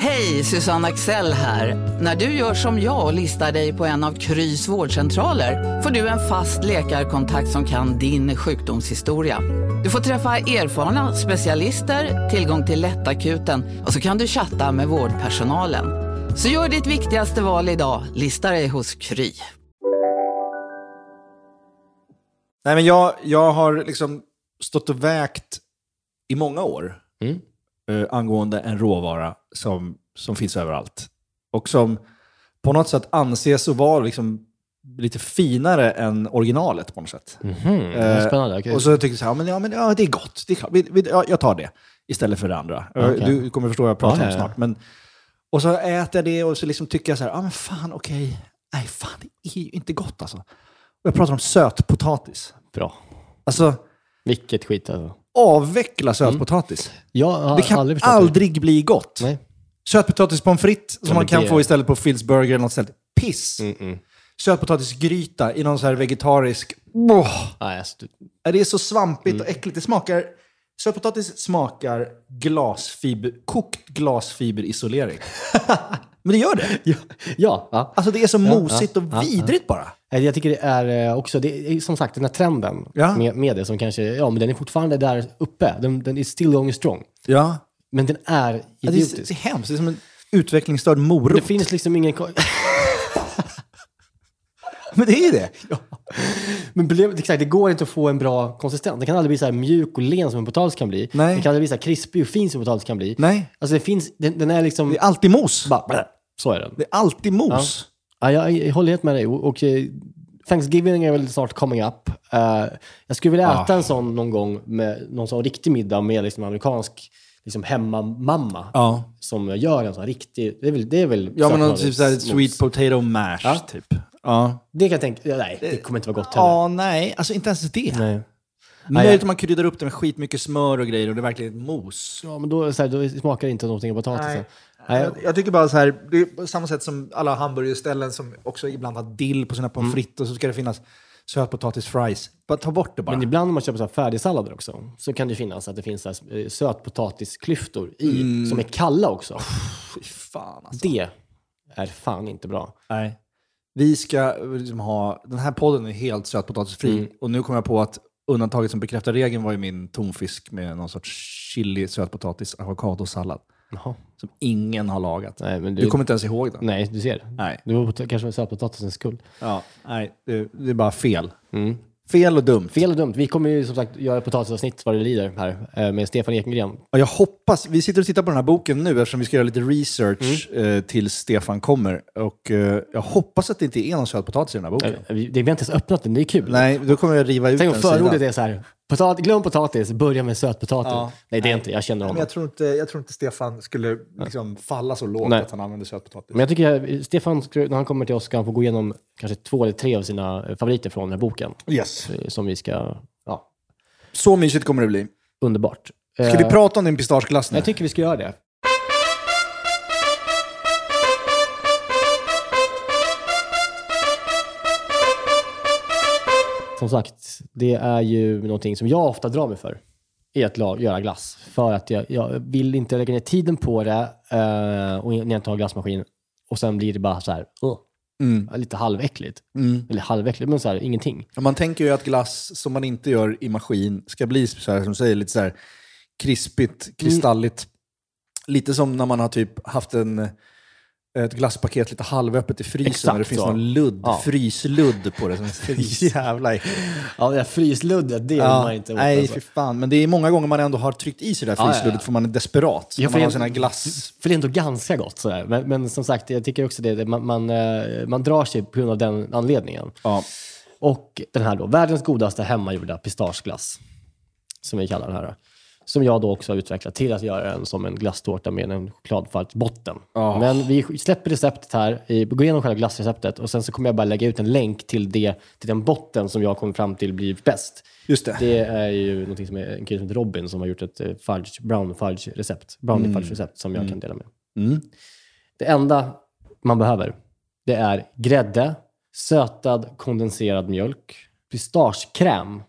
Hej, Susanne Axel här. När du gör som jag och listar dig på en av Krys vårdcentraler får du en fast läkarkontakt som kan din sjukdomshistoria. Du får träffa erfarna specialister, tillgång till lättakuten och så kan du chatta med vårdpersonalen. Så gör ditt viktigaste val idag, lista dig hos Kry. Nej, men jag, jag har liksom stått och vägt i många år Mm. Eh, angående en råvara som, som finns överallt. Och som på något sätt anses att vara liksom lite finare än originalet på något sätt. Mhm, Eh, Spännande. okej. Och så tycker jag så här, men, ja, men ja, det är gott. Det är klart. Vi, vi, ja, jag tar det istället för det andra. Eh, Okej. Du kommer förstå vad jag pratar Ja, om snart. Men, och så äter jag det och så liksom tycker jag så här, ja men fan okej. Nej fan, det är ju inte gott alltså. Och jag pratar om sötpotatis. Bra. Alltså, Vilket skit alltså. Avveckla sötpotatis. Jag har Det kan aldrig aldrig, bli gott. Nej. Sötpotatis pommes frites som man kan det- få istället på Phil's Burger eller något ställe. Piss! Mm-mm. Sötpotatisgryta i någon så här vegetarisk... Nej, alltså, du, Det är så svampigt Mm. och äckligt. Det smakar... Sötpotatis smakar glasfiber, kokt glasfiberisolering. Men det gör det. ja, ja. Alltså det är så Ja, mosigt och ja, vidrigt bara. Nej, Jag tycker det är eh, också, det är som sagt den här trenden Ja. med, med det som kanske, ja men den är fortfarande där uppe. Den, den är still going strong. Ja. Men den är Ja, det, är, idiotisk. det är hemskt. Det är som en utvecklingsstörd morot. Det finns liksom ingen... Men det är ju det. Men problemet, exakt, det går inte att få en bra konsistens. Den kan aldrig bli så här mjuk och len som en potatis kan bli. Nej. Den kan aldrig bli så här krispig och fin som en potatis kan bli. Nej. Alltså det finns, den, den är liksom... Det är alltid mos. Bara, så är den. Det är alltid mos. Ja, jag, jag håller helt med dig. Och, eh, Thanksgiving är väl snart coming up. Eh, jag skulle vilja äta Ah. en sån någon gång med någon sån riktig middag med liksom amerikansk liksom hemmamamma. Ja. Som gör en sån riktig... Det är väl... Det är väl Ja, men någon typ såhär sweet potato mash, Ja. typ. Ja. Det kan jag tänka... ja, Nej, det kommer inte vara gott heller. Ja, nej. Alltså inte ens det. Nej. Möjligt om man kryddar upp det med skitmycket smör och grejer och det är verkligen ett mos. Ja, men då, så här, då smakar det inte någonting av potatisen. Jag, jag tycker bara så här, det är på samma sätt som alla hamburgerställen som också ibland har dill på sina pommes frites och så ska det finnas sötpotatisfries. Bara ta bort det bara. Men ibland när man köper så här färdigsallader också, så kan det finnas att det finns så här eh, sötpotatisklyftor i, Mm. som är kalla också. Fy fan alltså. Det är fan inte bra. Nej. Vi ska liksom ha, den här podden är helt sötpotatisfri Mm. och nu kom jag på att undantaget som bekräftar regeln var ju min tonfisk med någon sorts chili, sötpotatis, avokadosallad. Jaha. Som ingen har lagat. Nej, men Du du, kommer inte ens ihåg den. Nej, du ser. Nej. Det var kanske sötpotatisens skull. Ja, nej, det, det är bara fel. Mm. Fel och dumt. Fel och dumt. Vi kommer ju som sagt göra potatisavsnitt vad det lider här eh, med Stefan Ekengren. Jag hoppas, vi sitter och tittar på den här boken nu eftersom vi ska göra lite research Mm. eh, tills Stefan kommer. Och eh, jag hoppas att det inte är någon sötpotatis i den här boken. Det, vi har inte ens öppnat den, det är kul. Nej, då kommer jag riva ut Tänk om den förordet sidan. är så här, potat, glöm potatis, börja med sötpotatis. Ja. Nej, det är inte, jag känner Men honom. jag tror, inte, jag tror inte Stefan skulle liksom falla så lågt Nej. att han använder sötpotatis. Men jag tycker att Stefan, när han kommer till oss, ska han få gå igenom kanske två eller tre av sina eh, favoriter från den här boken. Yes. eh, Som vi ska, ja, Så mysigt kommer det bli. underbart. Ska Eh, vi prata om din pistageglass nu? Jag tycker vi ska göra det. Som sagt, det är ju någonting som jag ofta drar mig för. I att göra glass. För att jag, jag vill inte lägga ner tiden på det eh, och när jag inte har glassmaskin. Och sen blir det bara så här, uh, Mm. lite halväckligt. Mm. Eller halväckligt, men så här, ingenting. Man tänker ju att glass som man inte gör i maskin ska bli så här, som säger, lite så här krispigt, kristalligt. Lite som när man har typ haft en, ett glasspaket lite halvöppet i frysen Exakt och det finns så. någon ludd, Ja. frysludd på det. Som jävla. Ja, det där frysluddet, det vill man inte åt. Nej, alltså. fy fan. Men det är många gånger man ändå har tryckt i sig det där Ja, ja, frysluddet ja. för man är desperat. Ja, man har sina glass... För det är ändå ganska gott sådär. Men, men som sagt, jag tycker också det, det man, man, eh, man drar sig på grund av den anledningen. Ja. Och den här då, världens godaste hemmagjorda pistageglass, som vi kallar den här. Som jag då också har utvecklat till att göra den som en glasstårta med en chokladfärgsbotten. Ja. Men vi släpper receptet här, går igenom själva glassreceptet och sen så kommer jag bara lägga ut en länk till, det, till den botten som jag kommer fram till blir bäst. Just det. Det är ju någonting som är en kille som heter Robin som har gjort ett eh, fudge, brown fudge-recept. Brownie fudge-recept som jag kan dela med. Mm. Det enda man behöver, det är grädde, sötad kondenserad mjölk, pistagekräm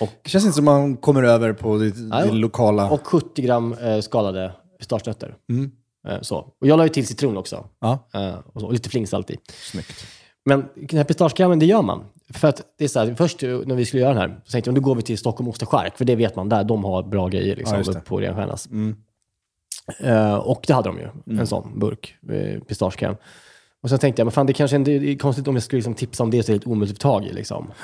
och, Det känns inte som man kommer över på det, det lokala... och 70 gram eh, skalade pistagenötter. Mm. Eh, så. Och jag la ju till citron också. Ja, Eh, och, så, och lite flingsalt i. snyggt. Men den här pistagekrämen, det gör man. För att det är så här, först eh, när vi skulle göra den här, så tänkte jag, nu går vi till Stockholm Ost och Chark, för det vet man där, de har bra grejer Ja, liksom, uppe på Renstjärnas. Mm. Eh, och det hade de ju, en sån burk eh, pistagekräm. Och sen tänkte jag, men fan det kanske är konstigt om jag skulle liksom tipsa om det så är det helt omöjligt att få tag i. Liksom.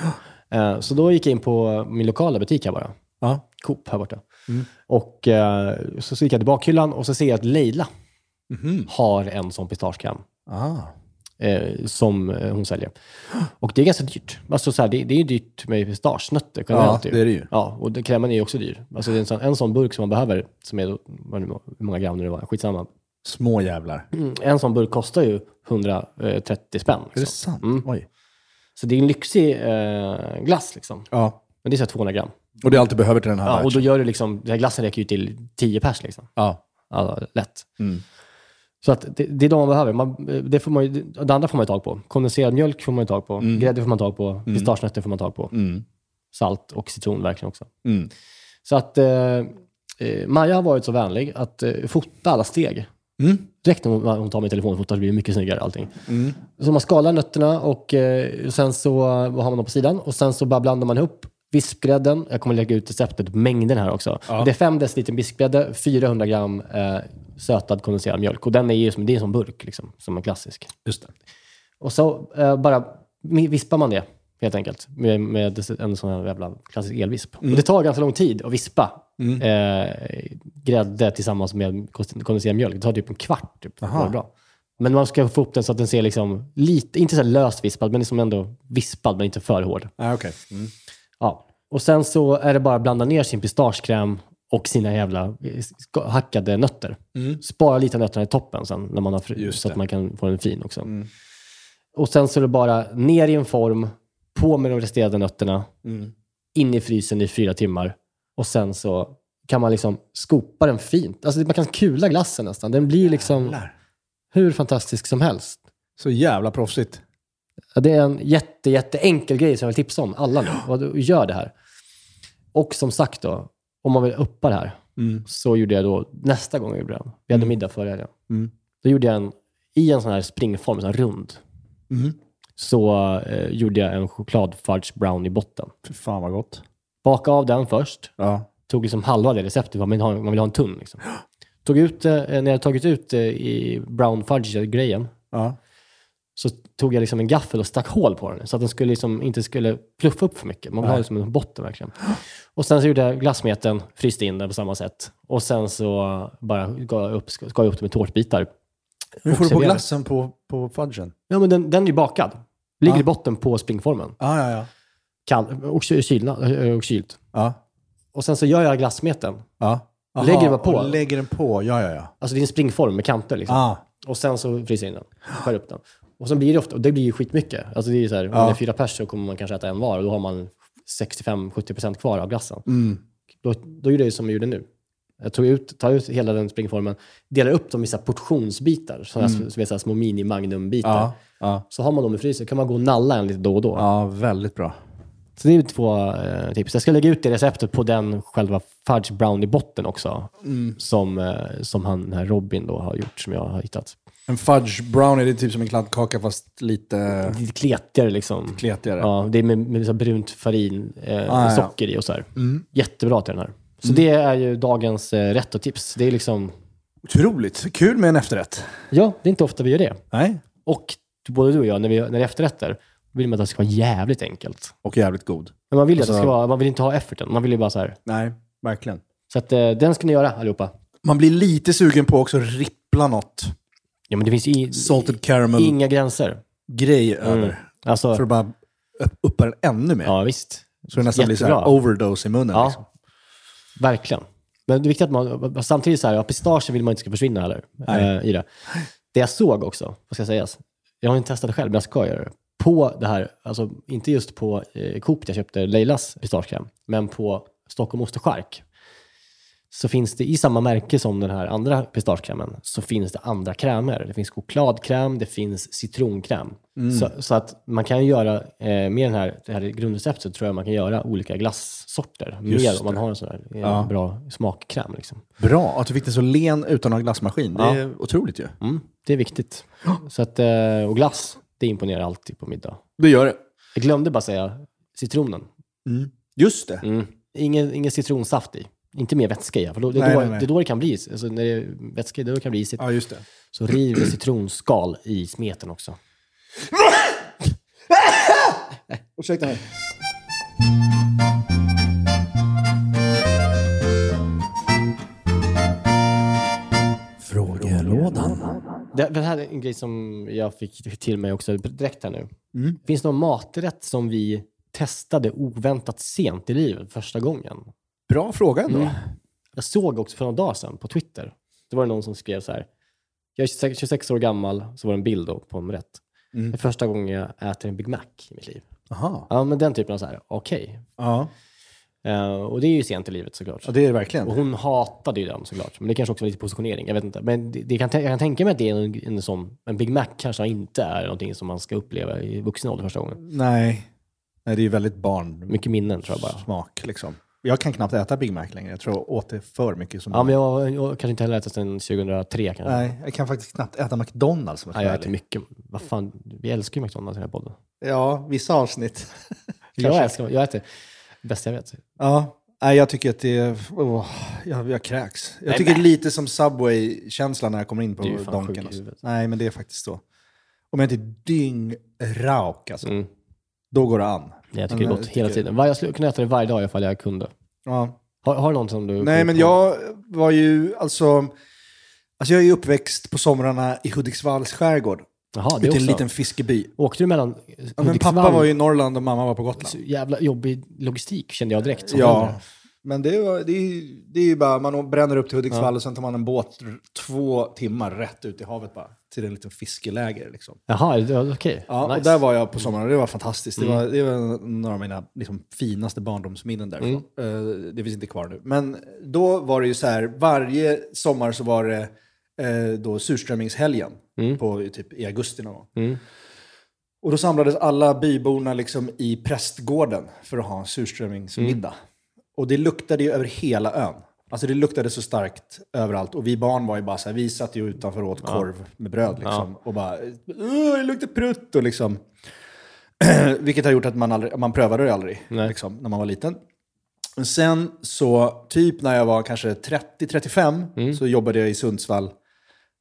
Eh, så då gick jag in på min lokala butik här bara. Ja. Coop här borta. Och eh, så, så gick jag till bakhyllan och så ser jag att Leila Mhm. har en sån pistagekräm Ah. eh, som hon säljer. Och det är ganska dyrt. Alltså, så här, det, det är ju dyrt med pistagenötter generellt. ju. det är det ju. Ja, och krämen är ju också dyr. Alltså, det är en, sån, en sån burk som man behöver, som är, då- hur många gram det var, skitsamma. Små jävlar. Mm, en sån burk kostar ju 130 spänn. Är det Liksom. sant? Mm. Oj. Så det är en lyxig eh, glass liksom. Ja. Men det är så här 200 gram. Och det är allt du behöver till den här Ja, och då gör du liksom, den här glassen räcker ju till 10 pers liksom. Ja. Ja, lätt. Mm. Så att det, det är de man behöver. Man, det, får man, ju- det andra får man ju tag på. Kondenserad mjölk får man ju tag på. Grädde får man tag på. Pistagenötter får man tag på. Mm. Salt och citron verkligen också. Mm. Så att eh, eh, Maja har varit så vänlig att eh, fota alla steg Direkt när hon, tar och fotar så blir det mycket snyggare allting. Så man skalar nötterna och eh, sen så har man dem på sidan och sen så bara blandar man ihop vispgrädden. Jag kommer lägga ut receptet på mängden här också. Det är 5 deciliter vispgrädde, 400 gram eh, sötad kondenserad mjölk. Och den är ju som, det är som burk, liksom, som en klassisk. Just det. Och så eh, bara vispar man det, helt enkelt. Med, med en sån här jävla klassisk elvisp. Och det tar ganska lång tid att vispa eh, grädde tillsammans med kondenserad mjölk. Det tar typ en kvart. Typ, det bra. Men man ska få upp den så att den ser liksom lite, inte så löst vispad, men liksom ändå vispad, men inte för hård. Ah, okay. mm. Ja. Och sen så är det bara att blanda ner sin pistagekräm och sina jävla eh, hackade nötter. Spara lite av nötterna i toppen sen, när man har fri, Just så att man kan få den fin också. Och sen så är det bara ner i en form, på med de resterande nötterna, in i frysen i fyra timmar. Och sen så kan man liksom skopa den fint. Alltså man kan kula glassen nästan. Den blir liksom Jävlar. hur fantastisk som helst. Så jävla proffsigt. Ja, Det är en jätte, jätte enkel grej som jag vill tipsa om alla nu. Gör det här. Och som sagt då, om man vill uppa det här, så gjorde jag då, nästa gång jag gjorde den, vi hade middag förra helgen, då gjorde jag en, i en sån här springform, en sån här rund, så eh, gjorde jag en chokladfudge brown i botten. Fy fan vad gott. Baka av den först, Ja. tog liksom halva det receptet, man vill ha, man vill ha en tunn. Liksom. Tog ut, eh, när jag hade tagit ut eh, i brown fudge-grejen, Ja. så tog jag liksom en gaffel och stack hål på den så att den skulle liksom inte skulle pluffa upp för mycket. Man vill ha liksom en botten verkligen. Och sen så gjorde jag glassmeten, fryste in den på samma sätt. Och sen så bara gav jag upp, skar jag upp det med tårtbitar. Hur får du på glassen på, på fudgen? Ja, men den, den är ju bakad. Ligger Ja. i botten på springformen. Ja, ja, ja. Kall, och, ky- kylna, och kylt. Ja. Och sen så gör jag glassmeten. ja. Aha, Lägger bara på? Lägger den på, ja, ja, ja. Alltså det är en springform med kanter liksom. Ah. Och sen så fryser jag in den. Skär upp den. Och sen blir det ofta, och det blir ju skitmycket. Alltså det är så här, om Ja. det är fyra pers så kommer man kanske äta en var och då har man 65-70% kvar av glassen. Mm. Då, då gjorde jag som jag gjorde nu. Jag tog ut, tar ut hela den springformen, delar upp dem i så portionsbitar, sådana mm. så, så små mini-magnumbitar. Ja, ja. Så har man dem i frysen kan man gå och nalla en lite då och då. ja, väldigt bra. Så det är två eh, tips. Jag ska lägga ut det receptet på den själva fudge brown i botten också. Mm. Som, eh, som han, den här Robin då har gjort, som jag har hittat. En fudge brownie, det är typ som en kladdkaka fast lite Lite kletigare liksom. kletigare. Ja, det är med, med så brunt farin, eh, Ah, ja. Mm. socker i och så här. Jättebra till den här. Så det är ju dagens eh, rätt och tips. Det är liksom, Otroligt. Kul med en efterrätt. ja, det är inte ofta vi gör det. Nej. Och både du och jag, när, vi, när det är efterrätter, vill man att det ska vara jävligt enkelt. Och jävligt god. Men man vill ju att det Alltså- ska vara, man vill inte ha efforten. Man vill ju bara så här. Nej, verkligen. Så att, eh, den ska ni göra allihopa. Man blir lite sugen på också att rippla något Ja, men det finns i, salted caramel inga gränser. grej Mm. över. Alltså, För att bara upp- uppa den ännu mer. ja visst. Så det nästan blir så Jättebra. overdose i munnen. Ja, Liksom. verkligen. Men det är viktigt att man, samtidigt så här, ja, pistagen vill man inte ska försvinna heller eh, i det. Det jag såg också, vad ska sägas, jag har inte testat det själv, men jag ska göra det. På det här, alltså inte just på eh, Coop där jag köpte Leilas pistagekräm, men på Stockholm Ost och Chark, så finns det i samma märke som den här andra pistagekrämen, så finns det andra krämer. Det finns chokladkräm, det finns citronkräm. Så, så att man kan göra, eh, med den här, det här grundreceptet tror jag man kan göra olika glassorter. Mer om man har en sån här eh, Ja. bra smakkräm. Liksom. Bra att du fick den så len utan att ha glassmaskin. Det Ja. är otroligt ju. Mm, det är viktigt. Så att, eh, och glass, det imponerar alltid på middag. Det gör det. Jag glömde bara säga citronen. Just det. Mm. Ingen, ingen citronsaft i. Inte mer vätska i. För då, det, är Nej, då, nej, nej. det är då det kan bli. Alltså, när det är vätska då det kan bli isigt. Ja, just det. Så riv citronskal i smeten också. Ursäkta mig. Det, det här är en grej som jag fick till mig också direkt här nu. Mm. Finns det någon maträtt som vi testade oväntat sent i livet första gången? Bra fråga ändå. Mm. Jag såg också för några dagar sedan på Twitter. Det var någon som skrev så här. Jag är 26, 26 år gammal, så var det en bild då på en rätt. Mm. Det är första gången jag äter en Big Mac i mitt liv. Aha. Ja, men den typen av så här, okej. Ja. Eh, och det är ju sent i livet såklart. ja, det är det verkligen. Och hon hatade ju den såklart. Men det kanske också var lite positionering, jag vet inte. Men det, det kan, jag kan tänka mig att det är en, en sån, en Big Mac kanske inte är någonting som man ska uppleva i vuxen ålder första gången. Nej. Nej, det är ju väldigt barn. Mycket minnen tror jag bara. Smak liksom. Jag kan knappt äta Big Mac längre. Jag tror jag åt det för mycket. Som Ja, men jag, jag kanske inte heller ätit sedan 2003 kanske. Nej, jag kan faktiskt knappt äta McDonalds. Som Nej, jag äter mycket. Vad fan, vi älskar ju McDonalds i den här podden. Ja, vissa avsnitt. Jag älskar, jag äter det bästa jag vet. Ja, nej, jag tycker att det är... Åh, jag, jag kräks. Jag Nej, tycker men- lite som Subway-känslan när jag kommer in på Donken. Alltså. Nej, men det är faktiskt så. Om jag inte är dyngrauk, alltså, Mm. då går det an. Jag tycker Men det är gott hela tycker- tiden. Jag skulle kunna äta det varje dag ifall jag kunde. Ja. Har, har du någon som du... Nej, men jag var ju alltså... Alltså jag är uppväxt på somrarna i Hudiksvalls skärgård. Jaha, det Ute i en också. liten fiskeby. Åkte du mellan Ja, men pappa var ju i Norrland och mamma var på Gotland. Så jävla jobbig logistik kände jag direkt. som Ja, äldre. men det, var, det, är, ju- det är ju bara, man bränner upp till Hudiksvall och sen tar man en båt r- två timmar rätt ut i havet bara. Till en liten fiskeläger liksom. Jaha, det var- okej. Ja, nice. och där var jag på sommaren och det var fantastiskt. Det, var, det var några av mina liksom, finaste barndomsminnen därifrån. Eh, det finns inte kvar nu. Men då var det ju så här, varje sommar så var det eh, då surströmmingshelgen på, typ, i augusti någon gång. Mm. Och då samlades alla byborna liksom i prästgården för att ha en surströmmingsmiddag. Och det luktade ju över hela ön. Alltså det luktade så starkt överallt. Och vi barn var ju bara så här, vi satt ju utanför och åt korv med bröd liksom. Och bara, "Åh, det luktar prutt och liksom. Vilket har gjort att man, aldrig, man prövade det aldrig liksom, när man var liten. Men sen så, typ när jag var kanske 30-35, så jobbade jag i Sundsvall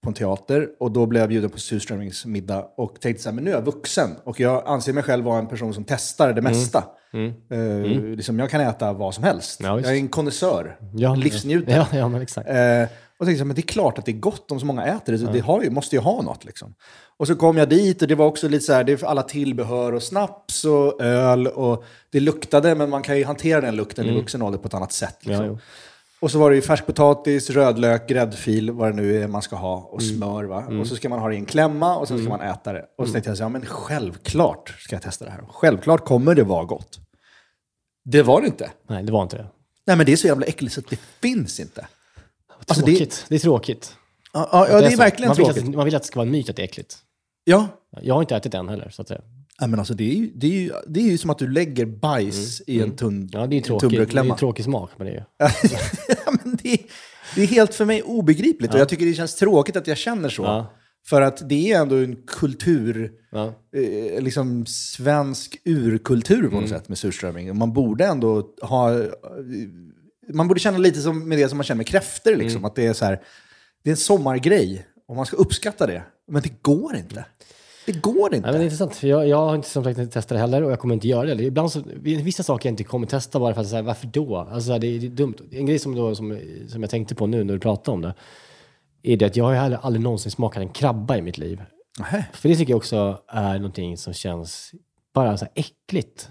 på en teater och då blev jag bjuden på surströmmingsmiddag och tänkte så här, men nu är jag vuxen och jag anser mig själv vara en person som testar det mesta. Eh, liksom, jag kan äta vad som helst. Ja, jag är en konnässör, Ja, livsnjutare. Ja, ja, men exakt. Eh, och tänkte så här, men det är klart att det är gott om så många äter det. Det har ju, måste ju ha något liksom. Och så kom jag dit och det var också lite så här, det är alla tillbehör och snaps och öl och det luktade, men man kan ju hantera den lukten i vuxen ålder på ett annat sätt. Liksom. Och så var det ju färskpotatis, rödlök, gräddfil, vad det nu är man ska ha, och Mm. smör. Va? Och så ska man ha det i en klämma och sen ska man äta det. Och så tänkte jag så här, ja men självklart ska jag testa det här. Självklart kommer det vara gott. Det var det inte. Nej, det var inte det. Nej men det är så jävla äckligt så att det finns inte. Alltså, det- Tråkigt. Det, är tråkigt. Ja, ja, ja det är så. verkligen man vill, tråkigt. att, man vill att det ska vara en myt att det är äckligt. Ja, Jag har inte ätit det än heller, så att säga. Nej, men alltså, det, är ju, det, är ju, det är ju som att du lägger bajs i en tunn Mm. Ja, det är ju en tråkigt. Det är tunnbrödsklämma. ju tråkig smak med det ju. ja, men det, är, det är helt för mig obegripligt och jag tycker det känns tråkigt att jag känner så. Ja. För att det är ändå en kultur, Ja. eh, liksom svensk urkultur på något sätt med surströmming. Och Man borde ändå ha, eh, man borde känna lite som med det som man känner med kräftor. Liksom, Att det är så här, det är en sommargrej och man ska uppskatta det. Men det går inte. Det går inte. Nej, men det är intressant. För jag, jag har inte som sagt inte testat det heller och jag kommer inte göra det. Ibland så, vissa saker jag inte kommer testa bara för att säga varför då? Alltså det, är, det är dumt. En grej som, då, som, som jag tänkte på nu när du pratade om det, är det att jag har heller aldrig någonsin smakat en krabba i mitt liv. Nähä. För det tycker jag också är någonting som känns bara så här äckligt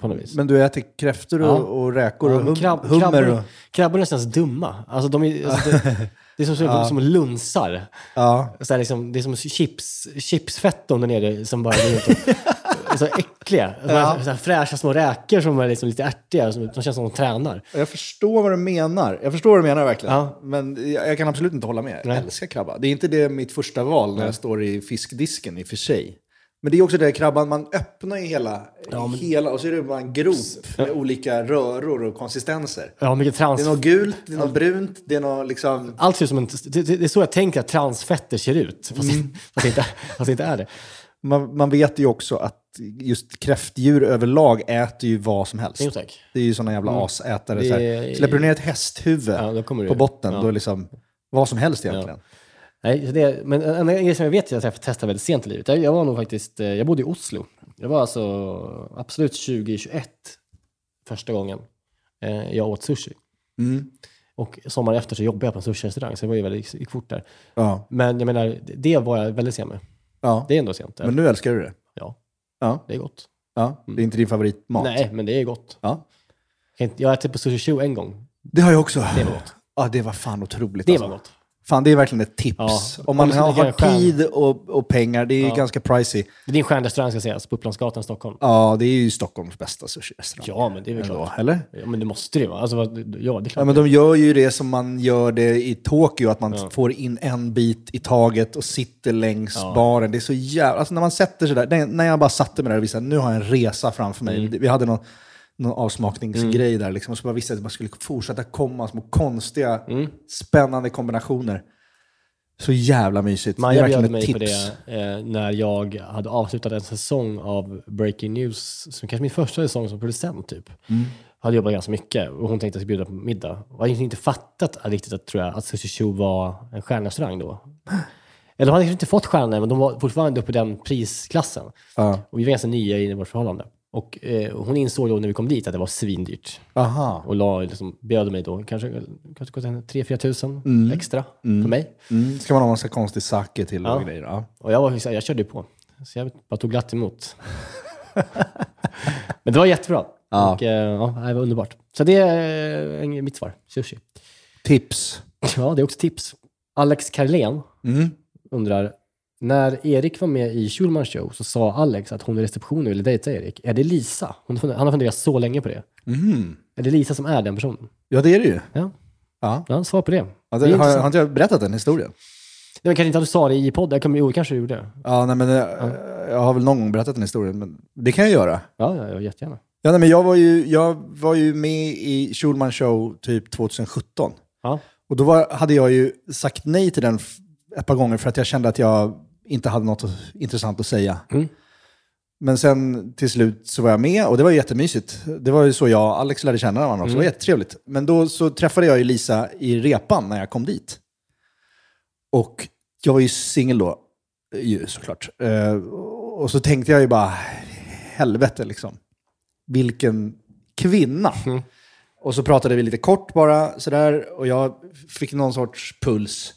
på något vis. Men du äter kräftor och, Ja. och räkor och hum, Krabb, hummer? krabbor, Och, krabborna känns dumma. Alltså, de är, alltså, det, det är som, som lunsar. ja. Så liksom, det är som chips, chipsfetton där nere som bara går runt och, så äckliga. Så här, så här fräscha små räkor som är liksom lite ärtiga, som, de känns som de tränar. Jag förstår vad du menar. Jag förstår vad du menar verkligen. Ja. Men jag, jag kan absolut inte hålla med. Jag Nej. älskar krabba. Det är inte det mitt första val när jag står i fiskdisken i och för sig. Men det är också det krabban, man öppnar ju hela, hela och så är det bara en grop med olika röror och konsistenser. Ja, mycket trans... Det är något gult, det är något brunt, det är något liksom... Allt ser ut som en... Det, är så jag tänker att transfetter ser ut. Fast, Mm. fast, inte, fast inte är det. Man, man vet ju också att just kräftdjur överlag äter ju vad som helst. Jo. Det är ju sådana jävla asätare. Det. Släpper du ner ett hästhuvud Ja, på botten, ja. då är liksom vad som helst egentligen. Nej, så det, men en, en grej som jag vet att jag träffade- testade väldigt sent i livet. Jag, jag var nog faktiskt... eh, Jag bodde i Oslo. Det var alltså absolut 2021 första gången eh, jag åt sushi. Mm. Och sommaren efter så jobbade jag på en sushi-restaurang, så det var ju väldigt gick fort där. Ja. Men jag menar, det- var jag väldigt sen med. Ja. Det är ändå sent. Men nu älskar du det? Ja, Ja. det är gott. ja. Det är inte din favoritmat? Nej, men det är gott. Ja. Jag Jag ätit på Sushi Show en gång. Det har jag också. Det var gott. Ja, det var fan otroligt. Det alltså. var gott. Fan, det är verkligen ett tips. Ja. Om man har, har tid och, och pengar, det är Ja. ganska pricey. Det är din stjärnrestaurang ska sägas, på Upplandsgatan i Stockholm. Ja, det är ju Stockholms bästa sushi-restaurang. Ja, men det är väl Ändå, klart. Eller? Ja, men det måste det ju vara. Alltså, ja, det är klart. Ja, men de gör ju det som man gör det i Tokyo, att man får in en bit i taget och sitter längs Ja. baren. Det är så jävla... Alltså när man sätter sig där, när jag bara satte mig där och att nu har jag en resa framför mig. Mm. Vi hade någon, någon avsmakningsgrej där. Liksom, och så bara visste jag att det bara skulle fortsätta komma små konstiga, spännande kombinationer. Så jävla mysigt. Maja bjöd mig på tips. det eh, när jag hade avslutat en säsong av Breaking News, som kanske min första säsong som producent typ. Mm. Hade jobbat ganska mycket och hon tänkte att jag skulle bjuda på middag. Och jag hade inte fattat riktigt att, tror jag, att Sushi Show var en stjärnrestaurang då. Eller de hade kanske inte fått stjärnor, men de var fortfarande uppe i den prisklassen. Ja. Och vi var ganska nya i vårt förhållande. Och eh, hon insåg då när vi kom dit att det var svindyrt. Aha. Och la, liksom, bjöd mig då kanske, kanske kostade 3-4 tusen extra för mig. Mm. Ska man ha massa konstig sake till och Ja. grejer. Ja. Och jag, var, här, jag körde på. Så jag bara tog glatt emot. Men det var jättebra. Ja. Och, eh, ja, det var underbart. Så det är eh, mitt svar. Sushi. Tips. Ja, det är också tips. Alex Karlén Mm. undrar, när Erik var med i Schulmans show så sa Alex att hon i receptionen ville dejta Erik. Är det Lisa? Hon, han har funderat så länge på det. Mm. Är det Lisa som är den personen? Ja, det är det ju. Ja, Ja. ja svar på det. Ja, det har, har inte jag berättat den historien? Nej, men kanske inte att du sa det i podden. Jag kommer, jo, kanske du gjorde. Ja, nej, men, eh, Jag har väl någon gång berättat den historien, men det kan jag göra. Ja, ja, ja jättegärna. Ja, nej, men jag, var ju, jag var ju med i Schulman show typ 2017. Ja. Och då var, hade jag ju sagt nej till den ett par gånger för att jag kände att jag inte hade något intressant att säga. Mm. Men sen till slut så var jag med och det var jättemysigt. Det var ju så jag och Alex lärde känna varandra också. Det var jättetrevligt. Men då så träffade jag ju Lisa i repan när jag kom dit. Och jag var ju singel då, ju, såklart. Eh, och så tänkte jag ju bara, helvete liksom. Vilken kvinna. Och så pratade vi lite kort bara sådär och jag fick någon sorts puls.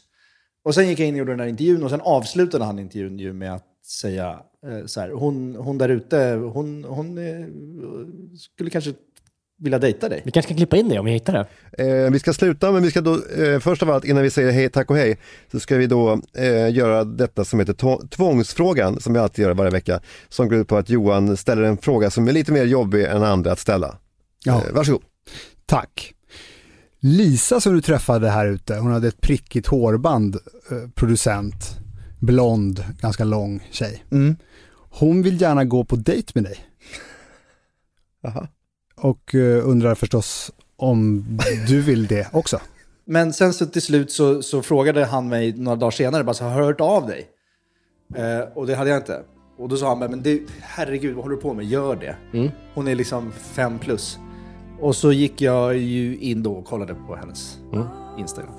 Och sen gick jag in och gjorde den här intervjun och sen avslutade han intervjun ju med att säga eh, så här, hon, hon där ute, hon, hon eh, skulle kanske vilja dejta dig. Vi kanske kan klippa in det om vi hittar det. Eh, vi ska sluta, men vi ska då, eh, först av allt innan vi säger hej, tack och hej, så ska vi då eh, göra detta som heter tvångsfrågan, som vi alltid gör varje vecka, som går ut på att Johan ställer en fråga som är lite mer jobbig än andra att ställa. Ja. Eh, varsågod. Tack. Lisa som du träffade här ute, hon hade ett prickigt hårband, eh, producent, blond, ganska lång tjej. Mm. Hon vill gärna gå på dejt med dig. Jaha. Och eh, undrar förstås om du vill det också. Men sen så till slut så, så frågade han mig några dagar senare, bara så, har hört av dig? Eh, och det hade jag inte. Och då sa han, men det, herregud, vad håller du på med? Gör det. Mm. Hon är liksom fem plus. Och så gick jag ju in då och kollade på hennes Mm. Instagram.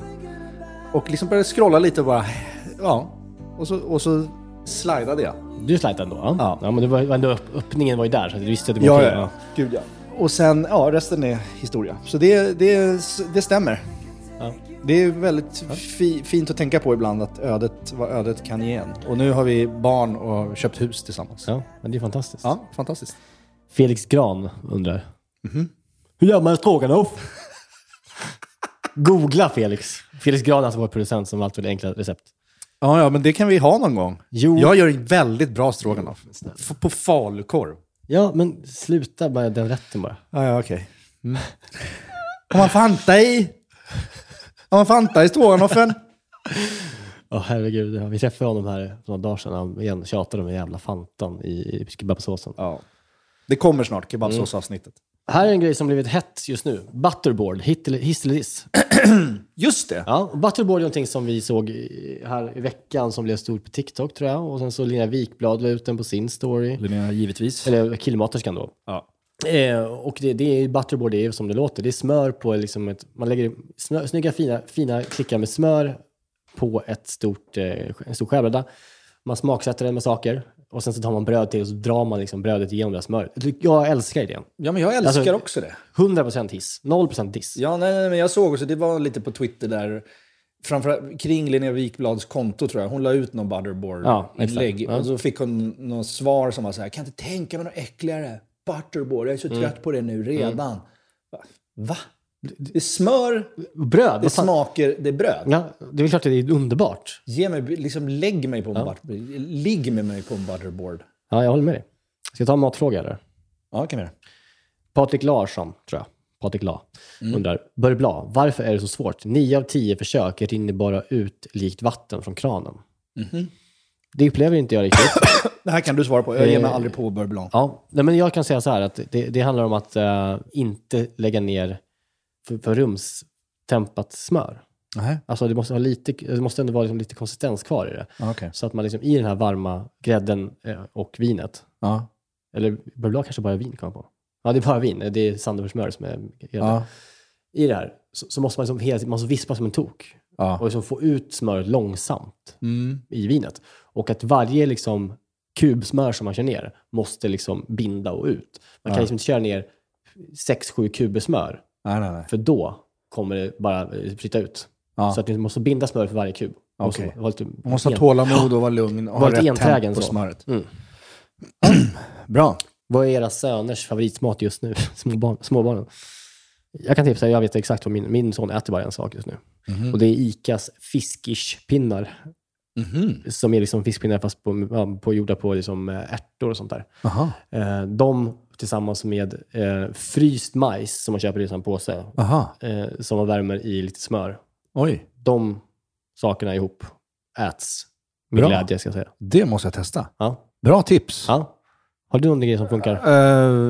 Och liksom började scrolla lite och bara, ja. Och så, och så slidade jag. Du slide ändå? Ja. Ja. ja men det var, ändå, öppningen var ju där, så du visste att det var ja, okej. ja. Gud ja. Och sen, ja, resten är historia. Så det, det, det stämmer. Ja. Det är väldigt fi, fint att tänka på ibland att ödet, vad ödet kan ge en. Och nu har vi barn och köpt hus tillsammans. Ja, men det är fantastiskt. Ja, fantastiskt. Felix Gran undrar. Mhm. Hur gör man stroganoff? Googla Felix. Felix Gran är alltså vår producent som alltid vill enkla recept. Ja, ja, men det kan vi ha någon gång. Jo. Jag gör en väldigt bra stroganoff. F- På falukorv. Ja, men sluta med den rätten bara. Ja, ja, okej. Mm. Har man Fanta i? Har man Fanta i stroganoffen? Åh herregud, ja, vi träffade honom här för några dagar sedan. Han igen tjatade om den jävla Fantan i, i kebabsåsen. Ja. Det kommer snart, kebabsåsavsnittet. Här är en grej som blivit hett just nu. Butterboard, hit eller, hiss eller diss. Just det. Ja, och Butterboard är någonting som vi såg i- här i veckan som blev stort på TikTok tror jag. Och sen så Linnea Wikblad la ut den på sin story. Linnea, givetvis. Eller killmaterskan då. Ja. Eh, och det, det är butterboard, det är som det låter. Det är smör på liksom ett, man lägger smör, snygga fina, fina klickar med smör på ett stort, eh, en stor skärbräda. Man smaksätter den med saker och sen så tar man bröd till och så drar man liksom brödet igenom det här smöret. Jag älskar idén. Ja, men jag älskar Alltså- också det. 100% hiss, 0% diss. Ja, nej, nej, men jag såg också, det var lite på Twitter där, framförallt kring Linnea Wikblads konto tror jag. Hon la ut någon Ja, butterboard-inlägg. exakt. Ja. Och så fick hon något svar som var så här, kan inte tänka mig något äckligare. Butterboard, jag är så Mm. trött på det nu redan. Va? Va? Det är smör, Bröd, det smaker, det är bröd. Ja, det är väl klart att det är underbart. Ge mig, liksom lägg mig på en butterboard. Ligg med mig på en butterboard. Ja, jag håller med dig. Ska jag ta en matfråga eller? Ja, kan vi göra. Patrik Larsson, tror jag. Patrik La. Undrar, Börje Bla, varför är det så svårt? Nio av tio försök rinner bara ut likt vatten från kranen. Det upplever inte jag riktigt. Det här kan du svara på. Jag ger mig Eh, aldrig på bourbon. Ja, nej, men jag kan säga så här att det, det handlar om att eh, inte lägga ner för, för rumstempat smör. Nej. Alltså det måste, ha lite, det måste ändå vara liksom lite konsistens kvar i det. Ja, Okej. Så att man liksom i den här varma grädden eh, och vinet, Ja. eller Bubbla kanske bara vin kan jag på. Ja, det är bara vin. Det är Sandefjordsmör som är grädde. Ja. I det här så, så måste man liksom hela, man måste vispa som en tok. Ja. Och liksom få ut smöret långsamt Mm. i vinet. Och att varje liksom kubsmör som man kör ner måste liksom binda och ut. Man kan liksom inte köra ner 6-7 kuber smör, Nej, nej, nej. för då kommer det bara flytta ut. Ja. Så att ni måste binda smör för varje kub. Och så Okej. vara lite Man måste ha tålamod och vara lugn och Var ha rätt enträgen temp på så. smöret. Mm. Bra. Vad är era söners favoritmat just nu? Småbarn, småbarnen. Jag kan tipsa, jag vet exakt vad min, min son äter bara en sak just nu. Mhm. Och det är Icas fiskish-pinnar. Mhm. Som är liksom fiskpinnar fast på, på, gjorda på liksom eh, ärtor och sånt där. Aha. Eh, de tillsammans med eh, fryst majs som man köper i en påse, eh, som man värmer i lite smör. Oj. De sakerna ihop äts med Bra. glädje, ska jag säga. Det måste jag testa. Ja. Bra tips. Ja. Har du någon grej som funkar? Eh,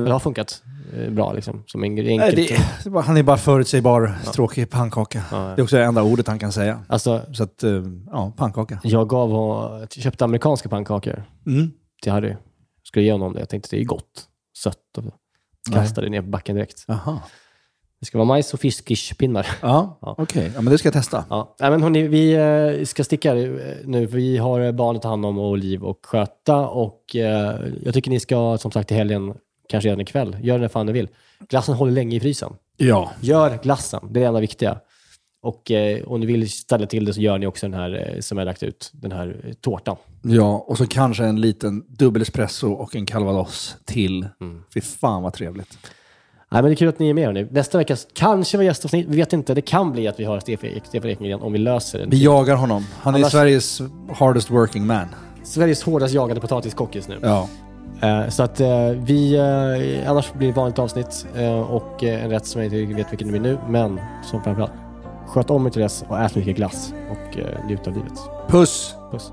Eller har funkat eh, bra liksom? Som en enkelt? det, han är bara förutsägbar, tråkig pannkaka. Ja, ja. Det är också det enda ordet han kan säga. Alltså, Så att, eh, ja, pannkaka. jag gav köpte amerikanska pannkakor Mm. till Harry. Skulle ge honom det. Jag tänkte det är gott. Sött. Och kastade ner på backen direkt. Jaha. Det ska vara majs och fiskish-pinnar. Ja, Ja. okej. Ja, men det ska jag testa. Ja, Nej, men hörni, vi eh, ska sticka eh, nu, för vi har barn att ta hand om och liv och sköta. Och eh, jag tycker ni ska, som sagt, i helgen, kanske redan ikväll, gör det fan ni vill. Glassen håller länge i frysen. Ja. Gör glassen, det är det enda viktiga. Och eh, om ni vill ställa till det så gör ni också den här eh, som jag har lagt ut, den här eh, tårtan. Ja, och så kanske en liten dubbel espresso och en calvados till. Mm. Fy fan vad trevligt. Nej, men det är kul att ni är med. Hörni. Nästa vecka kanske var gästavsnitt, vi vet inte. Det kan bli att vi har Stefan Stefan Ekengren om vi löser det. Vi jagar honom. Han är Annars- Sveriges hardest working man. Sveriges hårdast jagade potatiskock just nu. Ja. Eh, Så att eh, vi, annars blir det ett vanligt avsnitt och en rätt som jag inte vet vilken det blir nu, men som framförallt sköt om er till dess och ät mycket glass och eh, njut av livet. Puss! Puss.